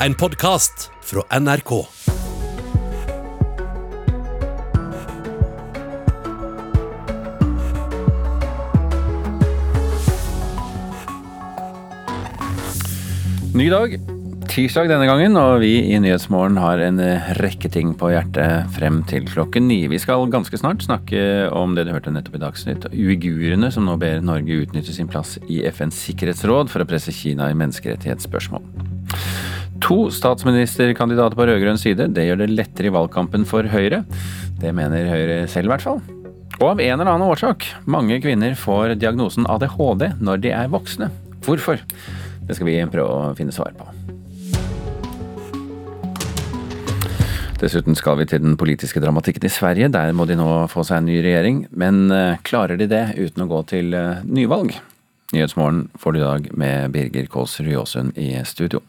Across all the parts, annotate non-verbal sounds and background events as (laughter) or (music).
en podkast fra NRK. Ny dag. Tirsdag denne gangen, og vi i Nyhetsmorgen har en rekke ting på hjertet frem til klokken ni. Vi skal ganske snart snakke om det du hørte nettopp i Dagsnytt, uigurene som nå ber Norge utnytte sin plass i FNs sikkerhetsråd for å presse Kina i menneskerettighetsspørsmål. To statsministerkandidater på rød-grønn side, det gjør det lettere i valgkampen for Høyre. Det mener Høyre selv, i hvert fall. Og av en eller annen årsak, mange kvinner får diagnosen ADHD når de er voksne. Hvorfor? Det skal vi prøve å finne svar på. Dessuten skal vi til den politiske dramatikken i Sverige. Der må de nå få seg en ny regjering. Men eh, klarer de det uten å gå til eh, nyvalg? Nyhetsmorgen får du i dag med Birger Kåss Ryåsund i studio.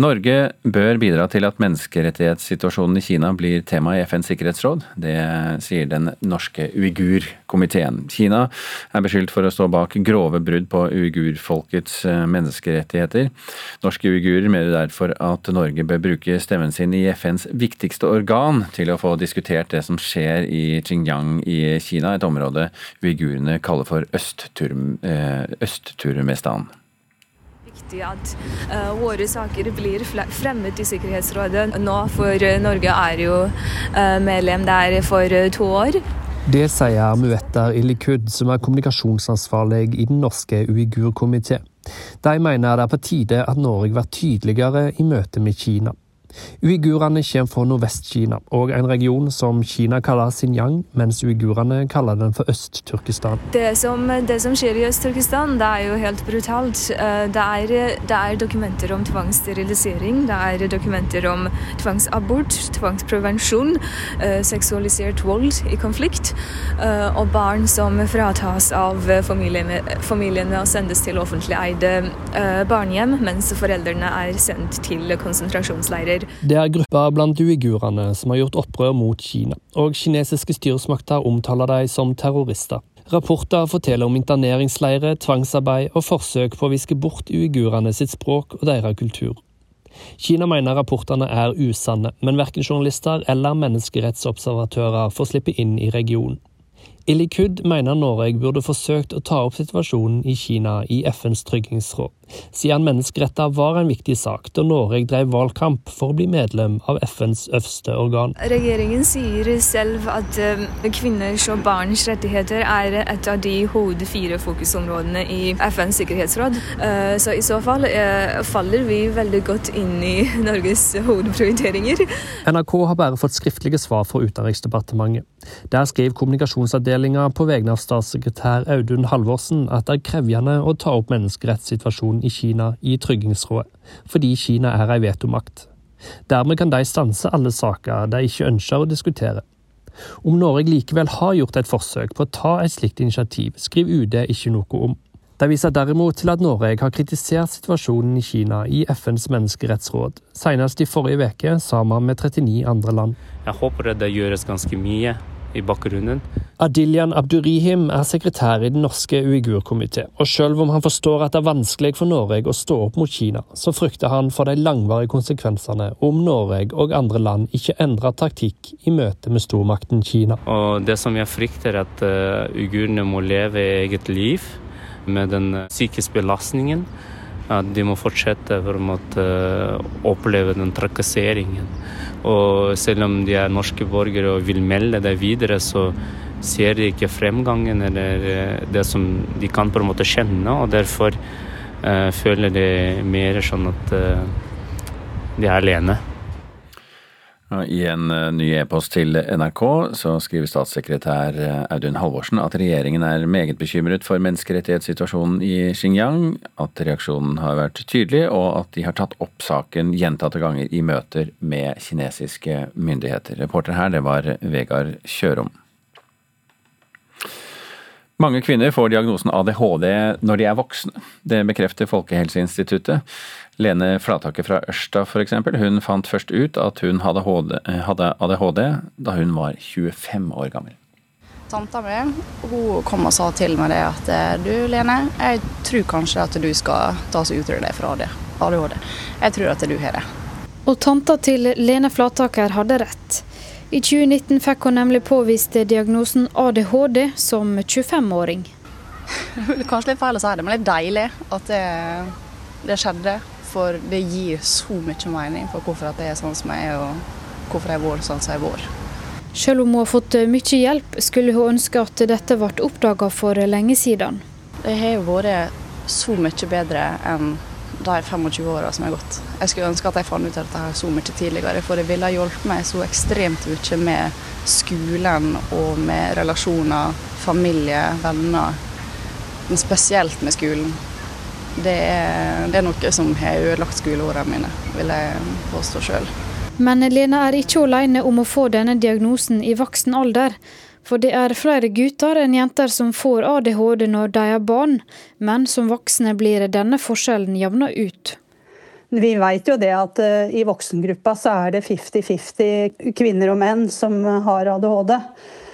Norge bør bidra til at menneskerettighetssituasjonen i Kina blir tema i FNs sikkerhetsråd. Det sier den norske uigur-komiteen. Kina er beskyldt for å stå bak grove brudd på uigurfolkets eh, menneskerettigheter. Norske uigurer mener derfor at Norge bør bruke stemmen sin i FNs viktigste organ til å få diskutert det som skjer i Xinjiang i Kina, et område uigurene kaller for eh, Øst-Turmestan viktig at uh, våre saker blir fremmet i Sikkerhetsrådet nå, for uh, Norge er jo uh, medlem der for to år. Det sier Muetter Ilikud, som er kommunikasjonsansvarlig i den norske uigurkomité. De mener det er på tide at Norge blir tydeligere i møte med Kina. Uigurene kommer fra Nordvest-Kina, og en region som Kina kaller Xinjiang, mens uigurene kaller den for Øst-Turkestan. Det, det, som skjer i Øst-Turkestan, det er jo helt brutalt. Eh, det er, det er dokumenter om tvangssterilisering, det er dokumenter om tvangsabort, tvangsprevensjon, eh, seksualisert vold i konflikt, eh, og barn som fratas av familiene, familiene og sendes til offentlig eide barnehjem, mens foreldrene er sendt til konsentrasjonsleirer sier. Det er grupper blant uigurene som har gjort opprør mot Kina, og kinesiske styresmakter omtaler dem som terrorister. Rapporter forteller om interneringsleirer, tvangsarbeid og forsøk på å viske bort uigurene sitt språk og deres kultur. Kina mener rapportene er usanne, men verken journalister eller menneskerettsobservatører får slippe inn i regionen. Ilikud mener Norge burde forsøkt å ta opp situasjonen i Kina i FNs tryggingsråd, siden menneskeretter var en viktig sak da Norge drev valgkamp for å bli medlem av FNs øverste organ. Regjeringen sier selv at eh, kvinners og barns rettigheter er et av de hode fire fokusområdene i FNs sikkerhetsråd. Eh, så i så fall eh, faller vi veldig godt inn i (laughs) Norges hovedprioriteringer. NRK har bare fått skriftlige svar fra Utenriksdepartementet. Der skriver kommunikasjonsavdelingen på vegne av statssekretær Audun Halvorsen at det er krevende å ta opp menneskerettssituasjonen i Kina i Tryggingsrådet, fordi Kina er ei vetomakt. Dermed kan de stanse alle saker de ikke ønsker å diskutere. Om Norge likevel har gjort et forsøk på å ta et slikt initiativ, skriver UD ikke noe om. De viser derimot til at Norge har kritisert situasjonen i Kina i FNs menneskerettsråd, senest i forrige uke sammen med 39 andre land. Jeg håper det gjøres ganske mye i bakgrunnen. Adilyan Abdurihim er sekretær i Den norske uigurkomité, og selv om han forstår at det er vanskelig for Norge å stå opp mot Kina, så frykter han for de langvarige konsekvensene om Norge og andre land ikke endrer taktikk i møte med stormakten Kina. Og Det som jeg frykter, er at uh, uigurene må leve eget liv med den uh, psykiske belastningen. At de må fortsette for å uh, oppleve den trakasseringen. Og selv om de er norske borgere og vil melde det videre, så ser de ikke fremgangen eller eh, det som de kan på en måte kjenne. Og derfor uh, føler de mer sånn at uh, de er alene. I en eh, ny e-post til NRK så skriver statssekretær eh, Audun Halvorsen at regjeringen er meget bekymret for menneskerettighetssituasjonen i Xinjiang, at reaksjonen har vært tydelig, og at de har tatt opp saken gjentatte ganger i møter med kinesiske myndigheter. Reporter her, det var Vegard Kjørom. Mange kvinner får diagnosen ADHD når de er voksne. Det bekrefter Folkehelseinstituttet. Lene Flataker fra Ørsta f.eks. Hun fant først ut at hun hadde ADHD da hun var 25 år gammel. Tanta mi hun kom og sa til meg det at du Lene, jeg tror kanskje at du skal ta og utrede deg fra. ADHD. Jeg tror at du har det. Og tanta til Lene Flataker hadde rett. I 2019 fikk hun nemlig påvist diagnosen ADHD som 25-åring. Kanskje litt feil å si det, men er deilig at det, det skjedde. For det gir så mye mening for hvorfor det er sånn som jeg er, og hvorfor jeg har vært sånn som jeg har vært. Selv om hun har fått mye hjelp, skulle hun ønske at dette ble oppdaga for lenge siden. Det har vært så mye bedre enn de 25 åra som har gått. Jeg skulle ønske at jeg fant ut av dette så mye tidligere, for det ville hjulpet meg så ekstremt mye med skolen og med relasjoner, familie, venner. Men spesielt med skolen. Det er, det er noe som har ødelagt skoleårene mine, vil jeg påstå sjøl. Men Lena er ikke alene om å få denne diagnosen i voksen alder. For det er flere gutter enn jenter som får ADHD når de er barn, men som voksne blir denne forskjellen jevna ut. Vi vet jo det at uh, i voksengruppa så er det 50-50 kvinner og menn som har ADHD.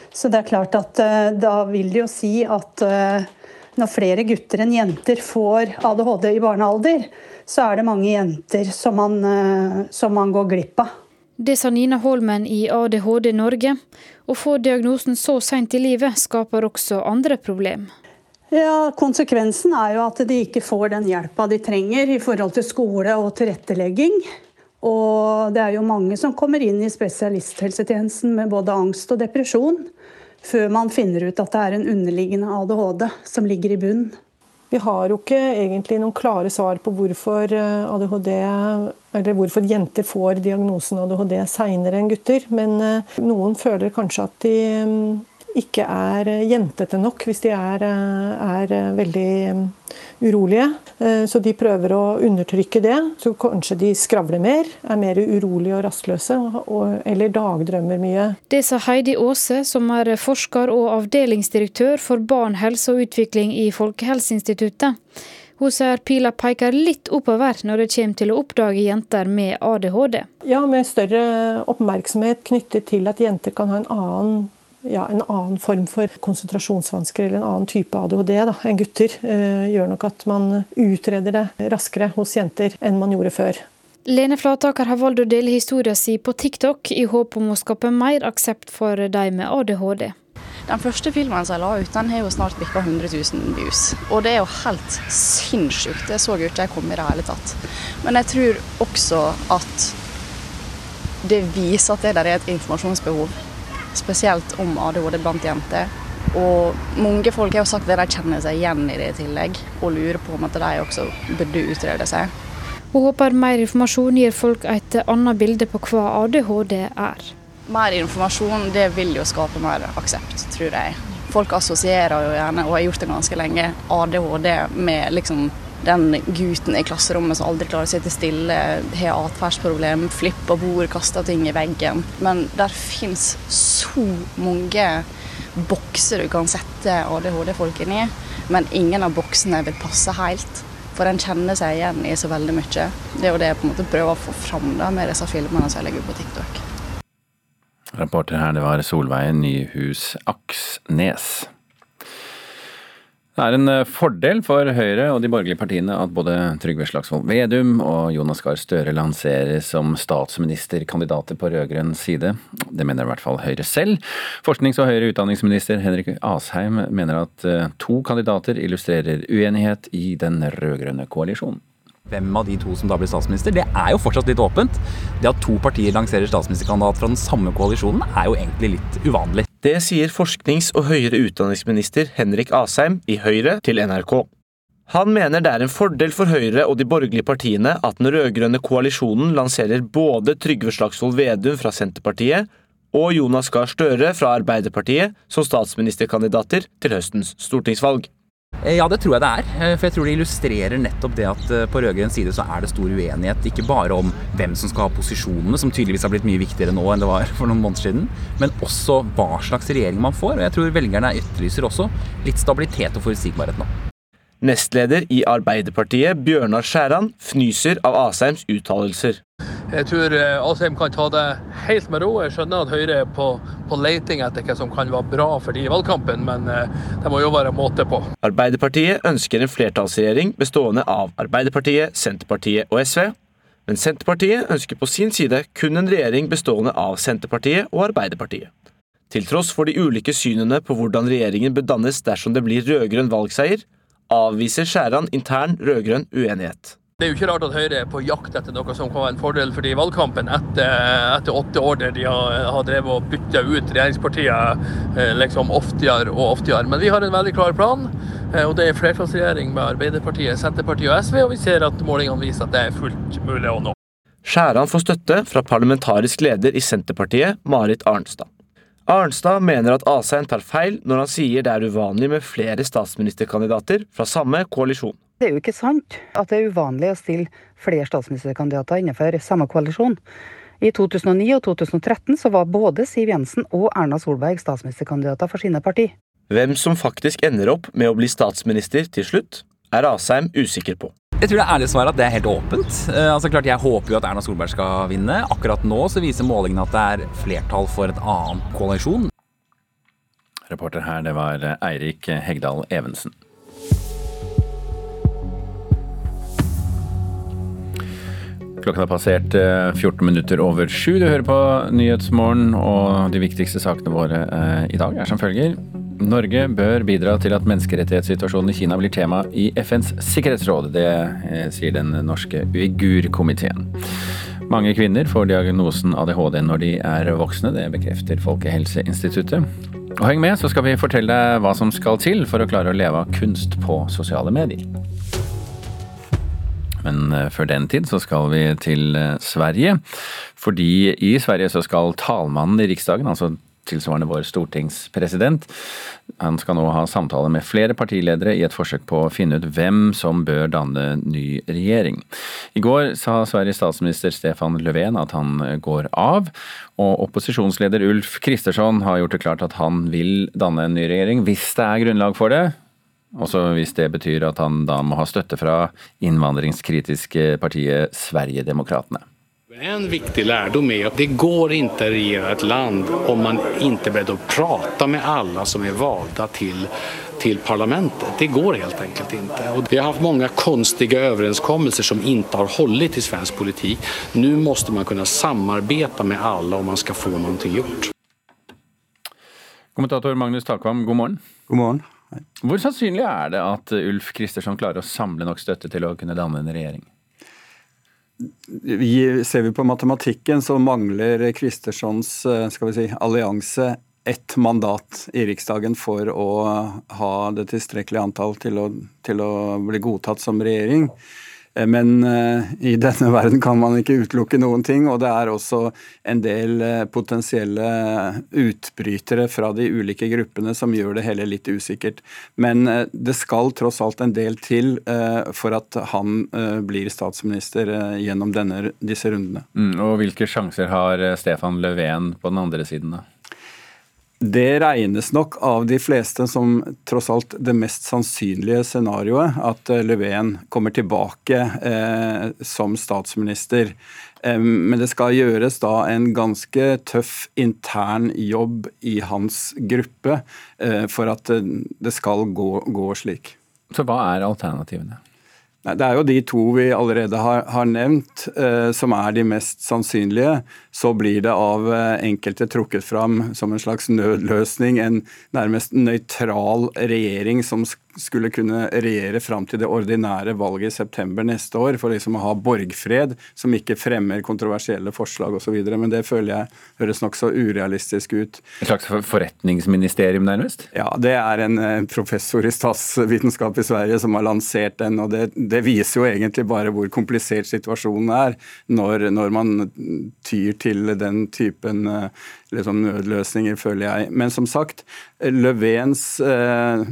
Så det er klart at uh, da vil det jo si at uh, når flere gutter enn jenter får ADHD i barnealder, så er det mange jenter som man, som man går glipp av. Det sa Nina Holmen i ADHD Norge. Å få diagnosen så seint i livet skaper også andre problem. Ja, Konsekvensen er jo at de ikke får den hjelpa de trenger i forhold til skole og tilrettelegging. Og det er jo mange som kommer inn i spesialisthelsetjenesten med både angst og depresjon før man finner ut at det er en underliggende ADHD som ligger i bunnen. Vi har jo ikke egentlig noen klare svar på hvorfor eh, ADHD hvorfor jenter får diagnosen ADHD seinere enn gutter. Men eh, noen føler kanskje at de mm, ikke er jentete nok hvis de er, eh, er, veldig mm, urolige. Så de prøver å undertrykke det. Så kanskje de skravler mer, er mer urolige og rastløse, eller dagdrømmer mye. Det sa Heidi Aase, som er forsker og avdelingsdirektør for barn, helse og utvikling i Folkehelseinstituttet. Hun sier pila peker litt oppover når det kommer til å oppdage jenter med ADHD. Ja, med større oppmerksomhet knyttet til at jenter kan ha en annen, ja, en annen form for konsentrasjonsvansker eller en annen type ADHD da, enn gutter, eh, gjør nok at man utreder det raskere hos jenter enn man gjorde før. Lene Flataker har valgt å dele historien sin på TikTok i håp om å skape mer aksept for de med ADHD. Den første filmen som jeg la ut, den har jo snart bikka 100 000 views. Og det er jo helt sinnssykt. Det så jo ikke jeg komme i det hele tatt. Men jeg tror også at det viser at det der er et informasjonsbehov. Spesielt om ADHD blant jenter. Og mange folk har jo sagt at de kjenner seg igjen i det i tillegg, og lurer på om at de også burde utrede seg. Hun håper mer informasjon gir folk et annet bilde på hva ADHD er mer informasjon det vil jo skape mer aksept, tror jeg. Folk assosierer jo gjerne, og har gjort det ganske lenge, ADHD med liksom den gutten i klasserommet som aldri klarer å sitte stille, har atferdsproblem, flipper bord, kaster ting i veggen. Men der fins så mange bokser du kan sette ADHD-folk inn i, men ingen av boksene vil passe helt. For en kjenner seg igjen i så veldig mye. Det er jo det jeg på en måte prøver å få fram da, med disse filmene som jeg legger ut på TikTok. Rapporter her, det var Solveig Nyhus Aksnes. Det er en eh, fordel for Høyre og de borgerlige partiene at både Trygve Slagsvold Vedum og Jonas Gahr Støre lanseres som statsministerkandidater på rød-grønn side. Det mener i hvert fall Høyre selv. Forsknings- og høyere utdanningsminister Henrik Asheim mener at eh, to kandidater illustrerer uenighet i den rød-grønne koalisjonen hvem av de to som da blir statsminister, det er jo fortsatt litt åpent. Det at to partier lanserer statsministerkandidat fra den samme koalisjonen, er jo egentlig litt uvanlig. Det sier forsknings- og høyere utdanningsminister Henrik Asheim i Høyre til NRK. Han mener det er en fordel for Høyre og de borgerlige partiene at den rød-grønne koalisjonen lanserer både Trygve Slagsvold Vedum fra Senterpartiet og Jonas Gahr Støre fra Arbeiderpartiet som statsministerkandidater til høstens stortingsvalg. Eh, ja, det tror jeg det er. Eh, for jeg tror det illustrerer nettopp det at eh, på rød-grønn side så er det stor uenighet. Ikke bare om hvem som skal ha posisjonene, som tydeligvis har blitt mye viktigere nå enn det var for noen måneder siden, men også hva slags regjering man får. Og jeg tror velgerne etterlyser også litt stabilitet og forutsigbarhet nå. Nestleder i Arbeiderpartiet, Bjørnar Skjæran, fnyser av Asheims uttalelser. Jeg tror eh, Asheim kan ta det helt med ro. Jeg skjønner at Høyre er på, på leiting etter hva som kan være bra for de i valgkampen, men eh, det må jo være måte på. Arbeiderpartiet ønsker en flertallsregjering bestående av Arbeiderpartiet, Senterpartiet og SV. Men Senterpartiet ønsker på sin side kun en regjering bestående av Senterpartiet og Arbeiderpartiet. Til tross for de ulike synene på hvordan regjeringen bør dannes dersom det blir rød-grønn valgseier, avviser Skjæran intern rød-grønn uenighet. Det er jo ikke rart at Høyre er på jakt etter noe som kan være en fordel for de i valgkampen etter, etter åtte år der de har, har drevet og bytta ut regjeringspartiene eh, liksom oftere og oftere. Men vi har en veldig klar plan, eh, og det er flertallsregjering med Arbeiderpartiet, Senterpartiet og SV, og vi ser at målingene viser at det er fullt mulig å nå. Skjæran får støtte fra parlamentarisk leder i Senterpartiet, Marit Arnstad. Arnstad mener at Asheim tar feil når han sier det er uvanlig med flere statsministerkandidater fra samme koalisjon. Det er jo ikke sant at det er uvanlig å stille flere statsministerkandidater innenfor samme koalisjon. I 2009 og 2013 så var både Siv Jensen og Erna Solberg statsministerkandidater for sine parti. Hvem som faktisk ender opp med å bli statsminister til slutt, er Asheim usikker på. Jeg tror det ærlige svaret at det er helt åpent. Eh, altså klart Jeg håper jo at Erna Solberg skal vinne. Akkurat nå så viser målingene at det er flertall for et annen koalisjon. Reporter her, det var Eirik Hegdal Evensen. Klokken har passert 14 eh, minutter over sju. Du hører på Nyhetsmorgen, og de viktigste sakene våre eh, i dag er som følger. Norge bør bidra til at menneskerettighetssituasjonen i Kina blir tema i FNs sikkerhetsråd. Det eh, sier den norske uigur-komiteen. Mange kvinner får diagnosen ADHD når de er voksne. Det bekrefter Folkehelseinstituttet. Og heng med, så skal vi fortelle deg hva som skal til for å klare å leve av kunst på sosiale medier. Men eh, før den tid så skal vi til eh, Sverige. Fordi i Sverige så skal talmannen i Riksdagen, altså tilsvarende vår stortingspresident. Han skal nå ha samtale med flere partiledere i et forsøk på å finne ut hvem som bør danne ny regjering. I går sa Sveriges statsminister Stefan Löfven at han går av, og opposisjonsleder Ulf Kristersson har gjort det klart at han vil danne en ny regjering hvis det er grunnlag for det. Også hvis det betyr at han da må ha støtte fra innvandringskritiske partiet Sverigedemokraterna. En viktig lærdom er at det går ikke å regjere et land om man ikke er beredt å prate med alle som er valgt til, til parlamentet. Det går helt enkelt ikke. Og vi har hatt mange konstige overenskommelser som ikke har holdt i svensk politikk. Nå må man kunne samarbeide med alle om man skal få noe gjort. Kommentator Magnus Takvam, god morgen. God morgen. Hvor sannsynlig er det at Ulf Kristersson klarer å samle nok støtte til å kunne danne en regjering? Ser vi på matematikken, så mangler Kristerssons eh, si, allianse ett mandat i Riksdagen for å ha det tilstrekkelige antall til å, til å bli godtatt som regjering. Eh, men eh, i denne verden kan man ikke utelukke noen ting, og det er også en del eh, potensielle utbrytere fra de ulike gruppene som gjør det hele litt usikkert. Men det skal tross alt en del til for at han blir statsminister gjennom denne, disse rundene. Mm, og hvilke sjanser har Stefan Löfven på den andre siden, da? Det regnes nok av de fleste som tross alt det mest sannsynlige scenarioet, at eh, Löfven kommer tilbake eh, som statsminister. Eh, men det skal gjøres da en ganske tøff intern jobb i hans gruppe eh, for at det skal gå, gå slik. Så hva er alternativene? Det er jo de to vi allerede har, har nevnt eh, som er de mest sannsynlige. Så blir det av eh, enkelte trukket fram som en slags nødløsning en nærmest nøytral regjering som skulle kunne regjere fram til det ordinære valget i september neste år, for liksom å ha borgfred som ikke fremmer kontroversielle forslag osv. Men det føler jeg høres nokså urealistisk ut. Et slags forretningsministerium, nærmest? Ja, det er en eh, professor i statsvitenskap i Sverige som har lansert den. og det, det viser jo egentlig bare hvor komplisert situasjonen er, når, når man tyr til den typen eh, liksom, nødløsninger, føler jeg. Men som sagt, Løvens eh,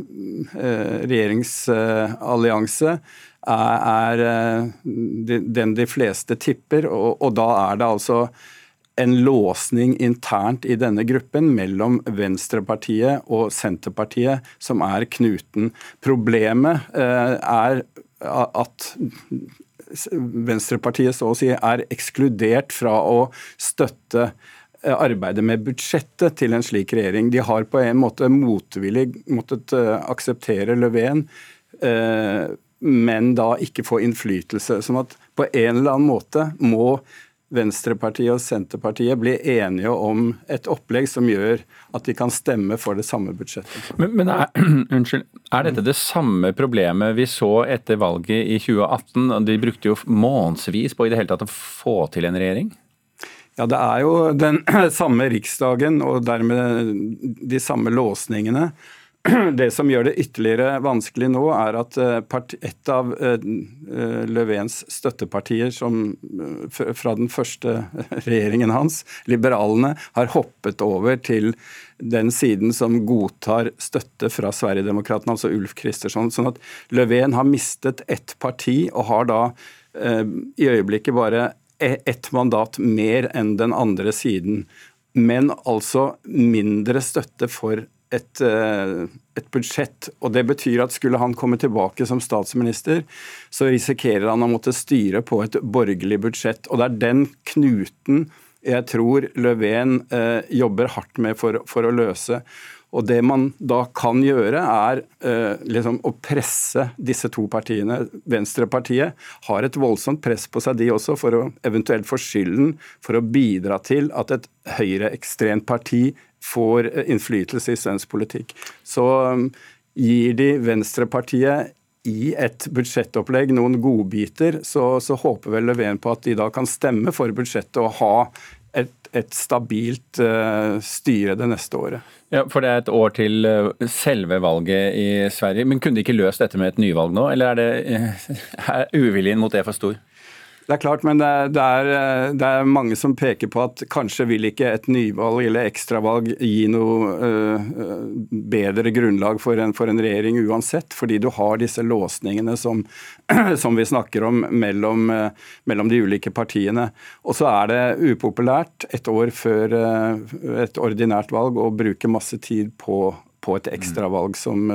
eh, regjeringsallianse er, er eh, den de fleste tipper, og, og da er det altså en låsning internt i denne gruppen mellom Venstrepartiet og Senterpartiet som er knuten. Problemet eh, er at Venstrepartiet så å si er ekskludert fra å støtte eh, arbeidet med budsjettet til en slik regjering. De har på en måte motvillig måttet uh, akseptere Löfven, uh, men da ikke få innflytelse. Sånn at på en eller annen måte må Venstrepartiet og Senterpartiet blir enige om et opplegg som gjør at de kan stemme for det samme budsjettet. Men, men er, (clears throat) unnskyld, er dette det samme problemet vi så etter valget i 2018? De brukte jo månedsvis på i det hele tatt å få til en regjering? Ja, Det er jo den (clears throat) samme riksdagen og dermed de samme låsningene (clears throat) det som gjør det ytterligere vanskelig nå, er at eh, et av eh, eh, Løvens støttepartier som, fra den første (laughs) regjeringen hans, liberalene, har hoppet over til den siden som godtar støtte fra Sverigedemokraterna, altså Ulf Kristersson. Sånn at Löfven har mistet ett parti, og har da i øyeblikket bare e-, ett mandat mer enn den andre siden. Men altså mindre støtte for et, eh, et, budsjett. og Det betyr at skulle han komme tilbake som statsminister, så risikerer han å måtte styre på et borgerlig budsjett. og Det er den knuten jeg tror Löfven eh, jobber hardt med for, for, å løse. Og Det man da kan gjøre, er eh, liksom å presse disse to partiene. Venstrepartiet har et voldsomt press på seg, de også, for å eventuelt få skylden for å bidra til at et høyreekstremt parti får eh, innflytelse i svensk politikk. Så um, gir de Venstrepartiet i et budsjettopplegg noen godbiter, så, så håper vel Löfven på at de da kan stemme for budsjettet og ha et, stabilt uh, styre det neste året. Ja, For det er et år til uh, selve valget i Sverige. Men kunne de ikke løst dette med et nyvalg nå, eller er, det, (laughs) er uviljen mot det for stor? Det er klart, men det er, det, er, eh, det er, mange som peker på at kanskje vil ikke et nyvalg eller ekstravalg gi noe uh, bedre grunnlag for en, for en, regjering uansett, fordi du har disse låsningene som, (clears throat) som vi snakker om mellom, uh, mellom, de ulike partiene. Og så er det upopulært et år før uh, et ordinært valg å bruke masse tid på, på et ekstravalg som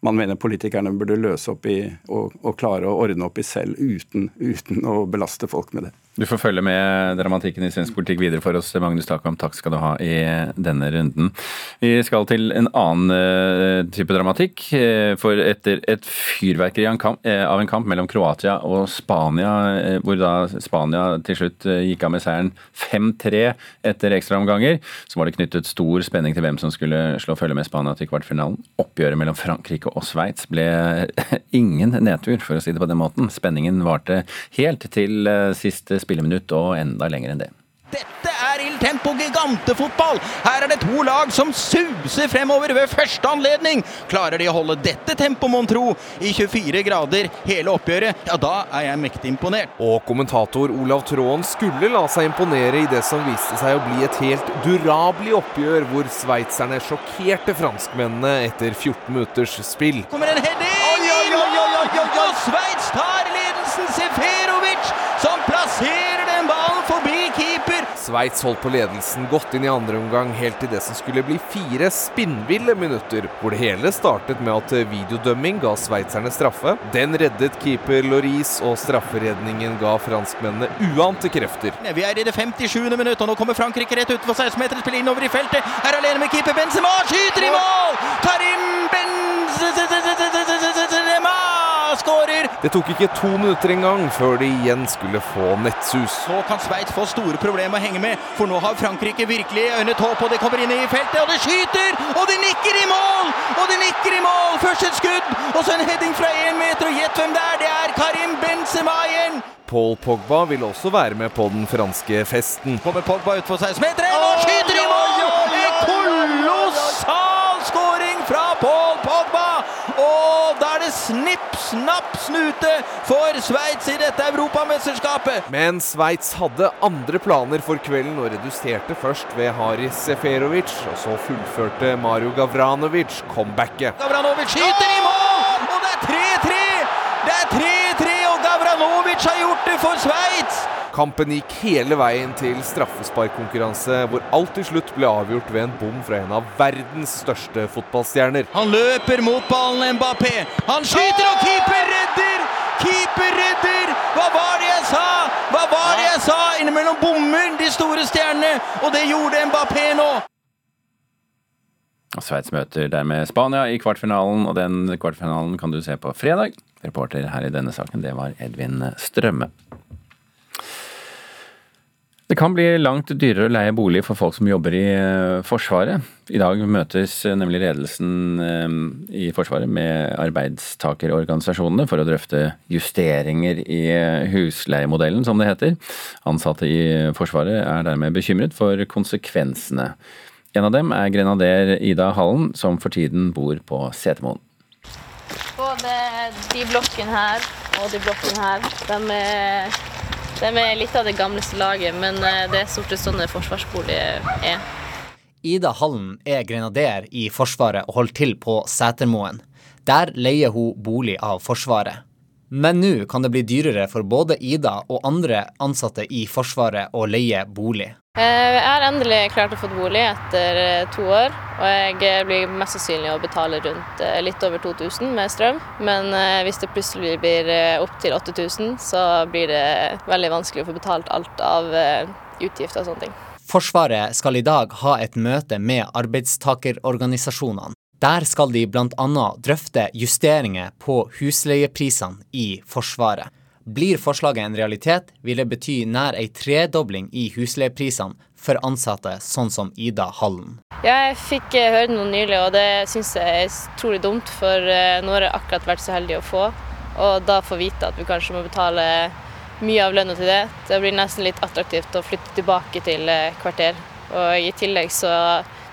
man mener politikerne burde løse opp i og, og klare å ordne opp i selv uten, uten å belaste folk med det. Du får følge med dramatikken i svensk politikk videre for oss, Magnus Takvam. Takk skal du ha i denne runden. Vi skal til en annen eh, type dramatikk. Eh, for etter et fyrverkeri eh, av en kamp mellom Kroatia og Spania, hvor da Spania til slutt gikk av med seieren 5-3 etter ekstraomganger, så var det knyttet stor spenning til hvem som skulle slå følge med Spania til kvartfinalen. Oppgjøret mellom Frankrike og Sveits ble (laughs) ingen nedtur, for å si det på den måten. Spenningen varte helt til siste spilleminutt og enda lenger enn det. Dette er Il Tempo gigantefotball! Her er det to lag som suser fremover ved første anledning. Klarer de å holde dette tempoet, mon tro, i 24 grader hele oppgjøret, ja da er jeg mektig imponert. Og kommentator Olav Tråen skulle la seg imponere i det som viste seg å bli et helt durabelig oppgjør, hvor sveitserne sjokkerte franskmennene etter 14 minutters spill. Kommer en heading! Oi, oi, oi, oi, oi, oi, oi. Sveits tar ledelsen! Seferovic som plasserer den ballen forbi keeper. Sveits holdt på ledelsen godt inn i andre omgang, helt til det som skulle bli fire spinnville minutter, hvor det hele startet med at videodømming ga sveitserne straffe. Den reddet keeper Loris, og strafferedningen ga franskmennene uante krefter. Vi er i det 57. minutt, og nå kommer Frankrike rett utenfor 16-meteren, spiller innover i feltet. Er alene med keeper Benzema, skyter i mål! Karim Benzema! Skårer! Det tok ikke to minutter engang før de igjen skulle få nettsus. Så kan Sveits få store problemer med å henge med, for nå har Frankrike virkelig øynet håp, og det kommer inn i feltet, og det skyter! Og de nikker i mål! Og de nikker i mål! Først et skudd, og så en heading fra én meter, og gjett hvem det er! Det er Karim Benzemaien. Paul Pogba vil også være med på den franske festen. Kommer Pogba utfor 16-meteren og skyter i mål! En kolossal skåring fra Paul Pogba! Og da er det snipp, snapp, snute for Sveits i dette europamesterskapet. Men Sveits hadde andre planer for kvelden og reduserte først ved Haris Seferovic. Og så fullførte Mario Gavranovic comebacket. Gavranovic skyter i mål! Og det er 3-3! Det er 3-3, og Gavranovic har gjort det for Sveits! Kampen gikk hele veien til straffesparkkonkurranse, hvor alt til slutt ble avgjort ved en bom fra en av verdens største fotballstjerner. Han løper mot ballen, Mbappé. Han skyter, og keeper redder! Keeper redder! Hva var det jeg sa? Hva var det jeg sa? Innimellom bommer de store stjernene, og det gjorde Mbappé nå. Sveits møter dermed Spania i kvartfinalen, og den kvartfinalen kan du se på fredag. Reporter her i denne saken, det var Edvin Strømme. Det kan bli langt dyrere å leie bolig for folk som jobber i eh, Forsvaret. I dag møtes eh, nemlig ledelsen eh, i Forsvaret med arbeidstakerorganisasjonene for å drøfte justeringer i husleiemodellen, som det heter. Ansatte i Forsvaret er dermed bekymret for konsekvensene. En av dem er grenader Ida Hallen, som for tiden bor på Setermoen. Både de blokkene her og de blokkene her, de er de er litt av det gamleste laget, men eh, det er stort sett sånn forsvarsboliger er. Ida Hallen er grenader i Forsvaret og holder til på Setermoen. Der leier hun bolig av Forsvaret. Men nå kan det bli dyrere for både Ida og andre ansatte i Forsvaret å leie bolig. Eh, jeg har endelig klart å få bolig etter eh, to år, og jeg eh, blir mest sannsynlig å betale rundt litt over 2000 med strøm. Men hvis det plutselig blir opptil 8000, så blir det veldig vanskelig å få betalt alt av utgifter og sånne ting. Forsvaret skal i dag ha et møte med arbeidstakerorganisasjonene. Der skal de bl.a. drøfte justeringer på husleieprisene i Forsvaret. Blir forslaget en realitet, vil det bety nær ei tredobling i husleieprisene for ansatte, sånn som Ida Hallen. Jeg fikk eh, høre noe nylig, og det syns jeg er utrolig dumt. For eh, nå har jeg akkurat vært så heldig å få, og da få vite at vi kanskje må betale mye av lønna til det. Det blir nesten litt attraktivt å flytte tilbake til eh, kvarter. Og i tillegg så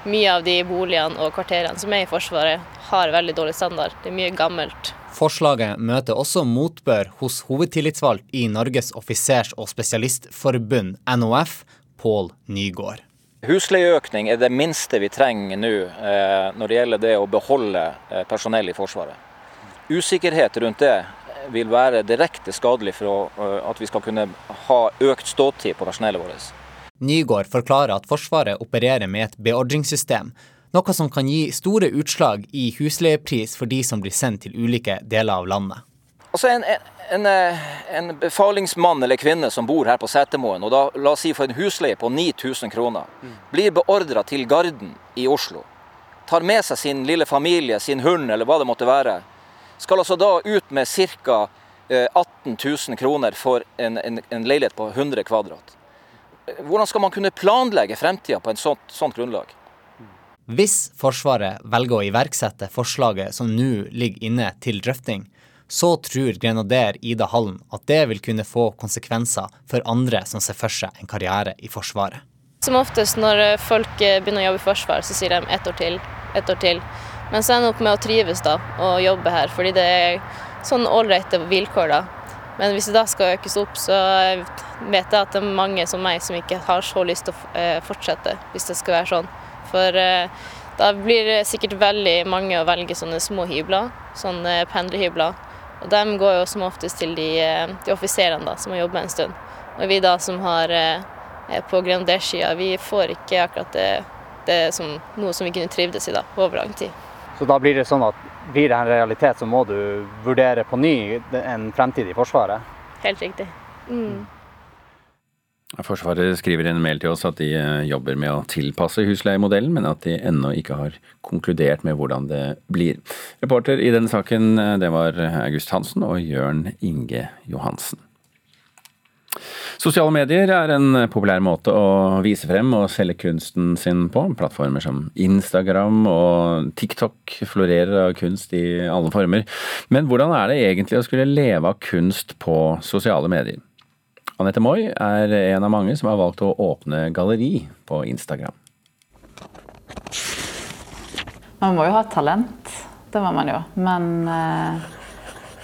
mye av de boligene og kvarterene som er i Forsvaret, har veldig dårlig standard. Det er mye gammelt. Forslaget møter også motbør hos hovedtillitsvalgt i Norges offisers- og spesialistforbund, NOF, Pål Nygård. Husleieøkning er det minste vi trenger nå eh, når det gjelder det å beholde eh, personell i Forsvaret. Usikkerhet rundt det vil være direkte skadelig for eh, at vi skal kunne ha økt ståtid på personellet vårt. Nygård forklarer at Forsvaret opererer med et beordringssystem, noe som kan gi store utslag i husleiepris for de som blir sendt til ulike deler av landet. Altså en, en, en befalingsmann eller -kvinne som bor her på Setermoen, og da la oss si for en husleie på 9000 kroner, blir beordra til Garden i Oslo, tar med seg sin lille familie, sin hund eller hva det måtte være, skal altså da ut med ca. 18 000 kroner for en, en, en leilighet på 100 kvadrat. Hvordan skal man kunne planlegge fremtida på et sånt, sånt grunnlag? Hvis Forsvaret velger å iverksette forslaget som nå ligger inne til drøfting, så tror grenader Ida Hallen at det vil kunne få konsekvenser for andre som ser for seg en karriere i Forsvaret. Som oftest når folk begynner å jobbe i Forsvaret, så sier de ett år til, ett år til. Men så ender de opp med å trives da, og jobbe her, fordi det er sånn ålreite vilkår. da. Men hvis det da skal økes opp, så vet jeg at det er mange som meg som ikke har så lyst til å fortsette, hvis det skal være sånn. For da blir det sikkert veldig mange å velge sånne små hybler, sånne pendlerhybler. Og de går jo som oftest til de, de offiserene da, som har jobba en stund. Og vi da som har på grenadersida, vi får ikke akkurat det, det som noe som vi kunne trivdes i da, over lang tid. Så da blir det sånn at blir det en realitet, så må du vurdere på ny en fremtid i Forsvaret? Helt riktig. Mm. Forsvaret skriver i en mail til oss at de jobber med å tilpasse husleiemodellen, men at de ennå ikke har konkludert med hvordan det blir. Reporter i denne saken det var August Hansen og Jørn Inge Johansen. Sosiale medier er en populær måte å vise frem og selge kunsten sin på. Plattformer som Instagram og TikTok florerer av kunst i alle former. Men hvordan er det egentlig å skulle leve av kunst på sosiale medier? Anette Moi er en av mange som har valgt å åpne galleri på Instagram. Man må jo ha talent, det må man jo. Men eh,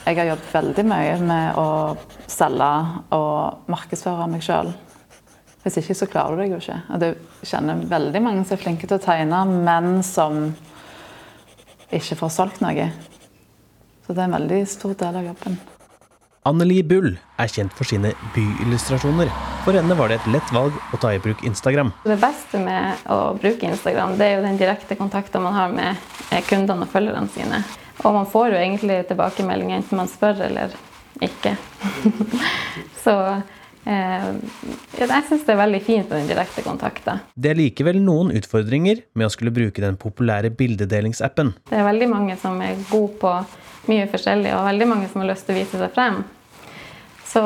jeg har jobbet veldig mye med å selge og markedsføre meg sjøl. Hvis ikke så klarer du deg jo ikke. Og jeg kjenner veldig mange som er flinke til å tegne, men som ikke får solgt noe. Så det er en veldig stor del av jobben. Anneli Bull er kjent for sine byillustrasjoner. For henne var det et lett valg å ta i bruk Instagram. Det beste med å bruke Instagram, det er jo den direkte kontakten man har med kundene og følgerne sine. Og man får jo egentlig tilbakemeldinger enten man spør eller ikke. (laughs) Så eh, jeg syns det er veldig fint med den direkte kontakten. Det er likevel noen utfordringer med å skulle bruke den populære bildedelingsappen. Det er veldig mange som er gode på mye forskjellig, og veldig mange som har lyst til å vise seg frem. Så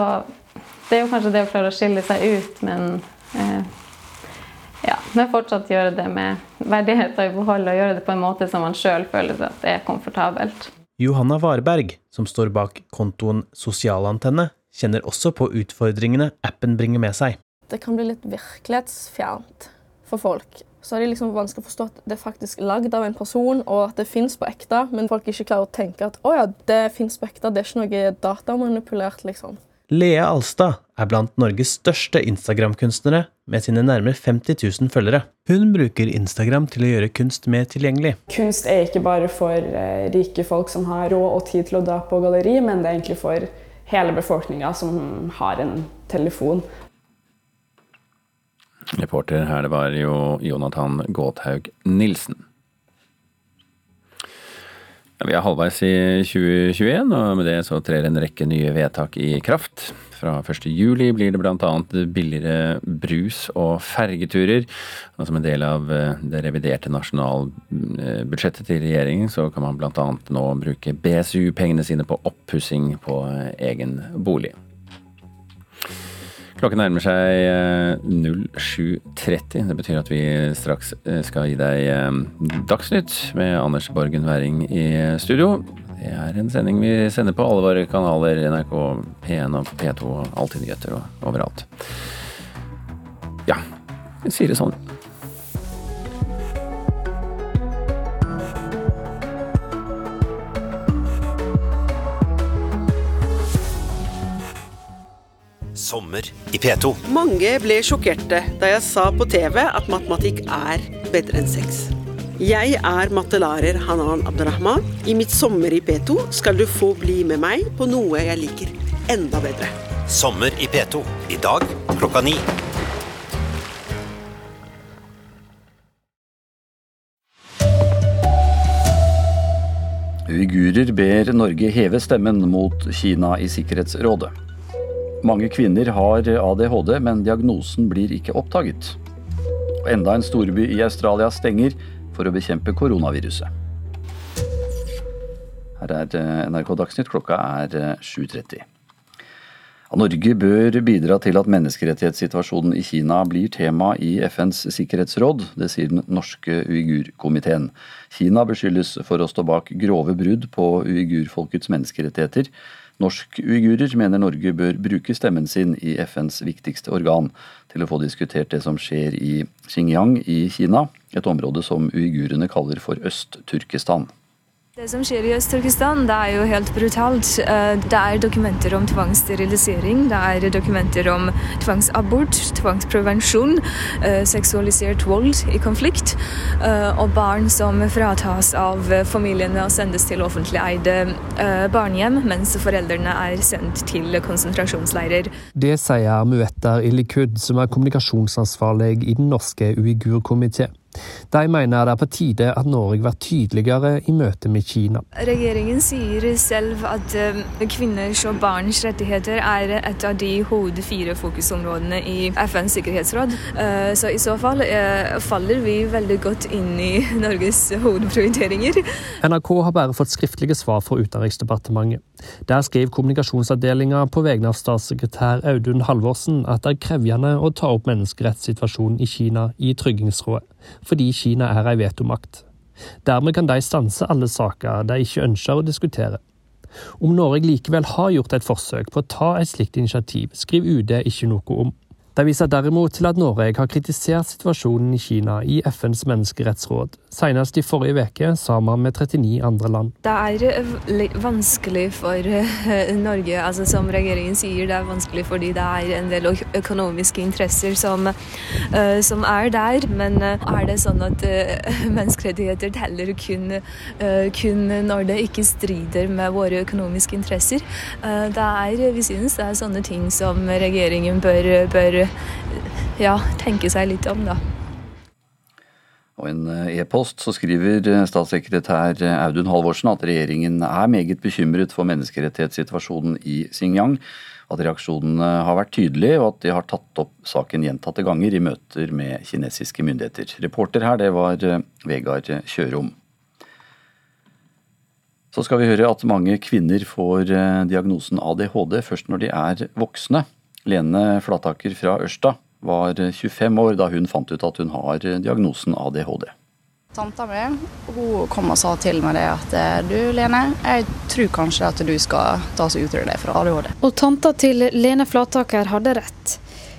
det er jo kanskje det å klare å skille seg ut, men eh, ja, men fortsatt gjøre det med verdighet og i behold, og gjøre det på en måte som man sjøl føler at det er komfortabelt. Johanna Varberg, som står bak kontoen Sosialantenne, kjenner også på utfordringene appen bringer med seg. Det kan bli litt virkelighetsfjernt for folk. Så er det liksom vanskelig å forstå at det er faktisk lagd av en person, og at det fins på ekte, men folk ikke klarer å tenke at å ja, det fins på ekte, det er ikke noe datamanipulert, liksom. Lea Alstad er blant Norges største Instagram-kunstnere, med sine nærmere 50 000 følgere. Hun bruker Instagram til å gjøre kunst mer tilgjengelig. Kunst er ikke bare for eh, rike folk som har råd og tid til å dra på galleri, men det er egentlig for hele befolkninga som har en telefon. Reporter her, det var jo Jonathan Gåthaug Nilsen. Vi er halvveis i 2021, og med det så trer en rekke nye vedtak i kraft. Fra 1. juli blir det bl.a. billigere brus- og fergeturer. Og som en del av eh, det reviderte nasjonalbudsjettet til regjeringen, så kan man bl.a. nå bruke BSU-pengene sine på oppussing på eh, egen bolig. Klokken nærmer seg 07.30. Det betyr at vi straks skal gi deg Dagsnytt med Anders Borgen Werring i studio. Det er en sending vi sender på alle våre kanaler, NRK P1 og P2 og Alltid nyheter og overalt. Ja, vi sier det sånn. Sommer i P2. Mange ble sjokkerte da jeg sa på TV at matematikk er bedre enn sex. Jeg er mattelærer Hanan Abdurrahman. I mitt sommer i P2 skal du få bli med meg på noe jeg liker enda bedre. Sommer i P2. I dag klokka ni. Uigurer ber Norge heve stemmen mot Kina i Sikkerhetsrådet. Mange kvinner har ADHD, men diagnosen blir ikke oppdaget. Og enda en storby i Australia stenger for å bekjempe koronaviruset. Her er NRK Dagsnytt, klokka er 7.30. Norge bør bidra til at menneskerettighetssituasjonen i Kina blir tema i FNs sikkerhetsråd. Det sier den norske uigurkomiteen. Kina beskyldes for å stå bak grove brudd på uigurfolkets menneskerettigheter. Norsk-uigurer mener Norge bør bruke stemmen sin i FNs viktigste organ til å få diskutert det som skjer i Xinjiang i Kina, et område som uigurene kaller for Øst-Turkestan. Det som skjer i Øst-Turkestan, det er jo helt brutalt. Det er dokumenter om tvangssterilisering, det er dokumenter om tvangsabort, tvangsprevensjon, seksualisert vold i konflikt, og barn som fratas av familiene og sendes til offentlig eide barnehjem, mens foreldrene er sendt til konsentrasjonsleirer. Det sier Muetter Ilikud, som er kommunikasjonsansvarlig i den norske uigurkomité. De mener det er på tide at Norge blir tydeligere i møte med Kina. Regjeringen sier selv at kvinners og barns rettigheter er et av de hovedfire fokusområdene i FNs sikkerhetsråd. Så i så fall faller vi veldig godt inn i (laughs) Norges hovedprioriteringer. NRK har bare fått skriftlige svar fra Utenriksdepartementet. Der skrev kommunikasjonsavdelinga på vegne av statssekretær Audun Halvorsen at det er krevende å ta opp menneskerettssituasjonen i Kina i Tryggingsrådet fordi Kina er ei vetomakt. Dermed kan de stanse alle saker de ikke ønsker å diskutere. Om Norge likevel har gjort et forsøk på å ta et slikt initiativ, skriver UD ikke noe om. De viser derimot til at Norge har kritisert situasjonen i Kina i FNs menneskerettsråd, senest i forrige uke sammen med 39 andre land. Det er vanskelig for (laughs) Norge, altså som regjeringen sier, det er vanskelig fordi det er en del økonomiske interesser som, som er der. Men er det sånn at (laughs) menneskerettigheter teller kun, kun når det ikke strider med våre økonomiske interesser? Det er, vi synes det er sånne ting som regjeringen bør, bør ja, tenke seg litt om, da. Og en eh, e-post så skriver eh, statssekretær Audun Halvorsen at regjeringen er meget bekymret for menneskerettighetssituasjonen i Xinjiang. At reaksjonene har vært tydelige, og at de har tatt opp saken gjentatte ganger i møter med kinesiske myndigheter. Reporter her, det var eh, Vegard Kjørom. Så skal vi høre at mange kvinner får diagnosen ADHD først når de er voksne. Lene Flataker fra Ørsta var 25 år da hun fant ut at hun har diagnosen ADHD. Tanta mi hun kom og sa til meg det at du Lene, jeg tror kanskje at du skal ta og utrede deg fra ADHD. Og tanta til Lene Flataker hadde rett.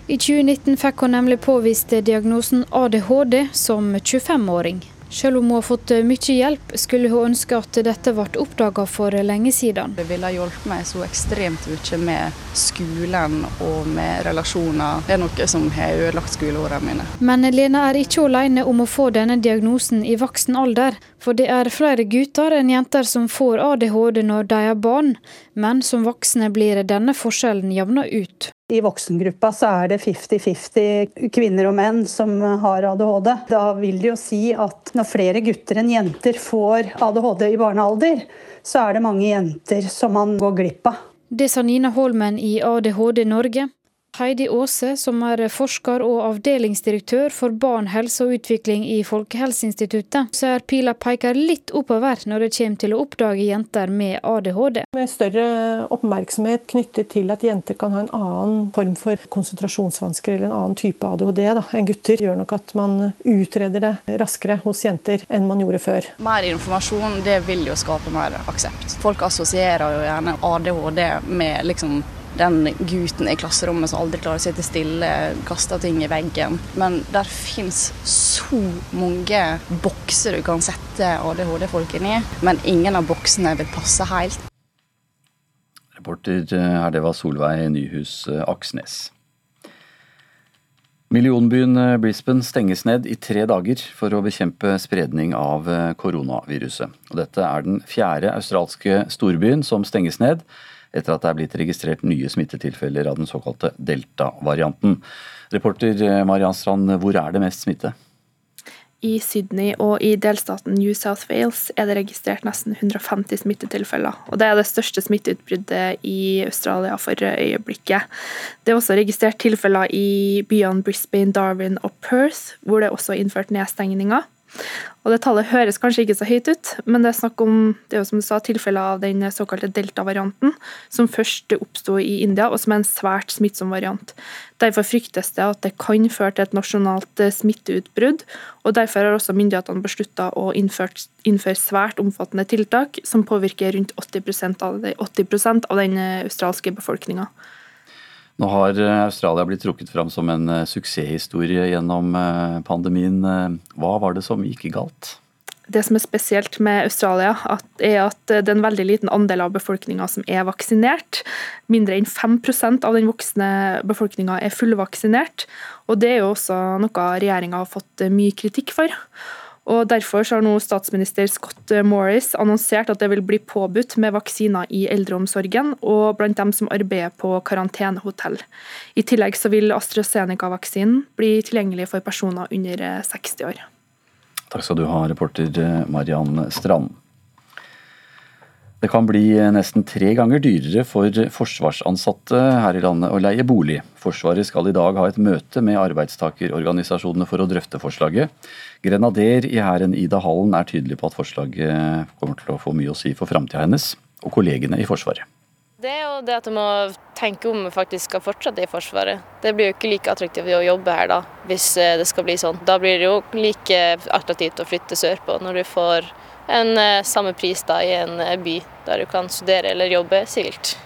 I 2019 fikk hun nemlig påvist diagnosen ADHD som 25-åring. Selv om hun har fått eh, mye hjelp, skulle hun ønske at dette ble oppdaga for lenge siden. Det ville hjulpet meg så ekstremt mye med skolen og med relasjoner. Det er noe som har ødelagt skoleårene mine. Men Lena er ikke alene om å få denne diagnosen i voksen alder. For det er flere gutter enn jenter som får ADHD når de er barn, men som voksne blir denne forskjellen jevna ut. I voksengruppa så er det 50-50 kvinner og menn som har ADHD. Da vil det jo si at når flere gutter enn jenter får ADHD i barnealder, så er det mange jenter som man går glipp av. Det sa Nina Holmen i ADHD Norge. Heidi Aase, som er forsker og avdelingsdirektør for barn, helse og utvikling i Folkehelseinstituttet, ser pila peker litt oppover når det kommer til å oppdage jenter med ADHD. Med større oppmerksomhet knyttet til at jenter kan ha en annen form for konsentrasjonsvansker eller en annen type ADHD da, enn gutter, gjør nok at man utreder det raskere hos jenter enn man gjorde før. Mer informasjon det vil jo skape mer aksept. Folk assosierer jo gjerne ADHD med liksom den gutten i klasserommet som aldri klarer å sitte stille, kaster ting i veggen. Men der fins så mange bokser du kan sette ADHD-folkene i, men ingen av boksene vil passe helt. Reporter her, det var Solveig Nyhus Aksnes. Millionbyen Brisbane stenges ned i tre dager for å bekjempe spredning av koronaviruset. Og dette er den fjerde australske storbyen som stenges ned etter at det er blitt registrert nye smittetilfeller av den såkalte delta-varianten. Reporter eh, Mariann Strand, hvor er det mest smitte? I Sydney og i delstaten New South Wales er det registrert nesten 150 smittetilfeller. og Det er det største smitteutbruddet i Australia for øyeblikket. Det er også registrert tilfeller i byene Brisbane, Darwin og Perth, hvor det også er innført nedstengninger. Og det Tallet høres kanskje ikke så høyt ut, men det er snakk om det er jo som du sa, tilfeller av den såkalte delta-varianten, som først oppsto i India, og som er en svært smittsom variant. Derfor fryktes det at det kan føre til et nasjonalt eh, smitteutbrudd, og derfor har også myndighetene beslutta å innføre, innføre, svært omfattende tiltak som påvirker rundt 80 av, 80 av den eh, australske befolkninga. Nå har eh, Australia blitt trukket fram som en eh, suksesshistorie gjennom eh, pandemien. Hva var det som gikk galt? Det som er spesielt med Australia, er at det er en veldig liten andel av befolkninga som er vaksinert. Mindre enn 5% av den voksne befolkninga er fullvaksinert. Og det er jo også noe regjeringa har fått mye kritikk for. Og Derfor har nå statsminister Scott Morris annonsert at det vil bli påbudt med vaksiner i eldreomsorgen og blant dem som arbeider på karantenehotell. I tillegg så vil AstraZeneca-vaksinen bli tilgjengelig for personer under 60 år. Takk skal du ha, reporter Mariann Strand. Det kan bli nesten tre ganger dyrere for forsvarsansatte her i landet å leie bolig. Forsvaret skal i dag ha et møte med arbeidstakerorganisasjonene for å drøfte forslaget. Grenader i hæren Ida Hallen er tydelig på at forslaget kommer til å få mye å si for framtida hennes og kollegene i Forsvaret. Det er jo det at du må tenke om vi faktisk skal fortsette i Forsvaret. Det blir jo ikke like attraktivt å jobbe her da, hvis eh, det skal bli sånn. Da blir det jo like attraktivt å flytte sørpå når du får en eh, samme pris da i en eh, by der du kan studere eller jobbe sivilt.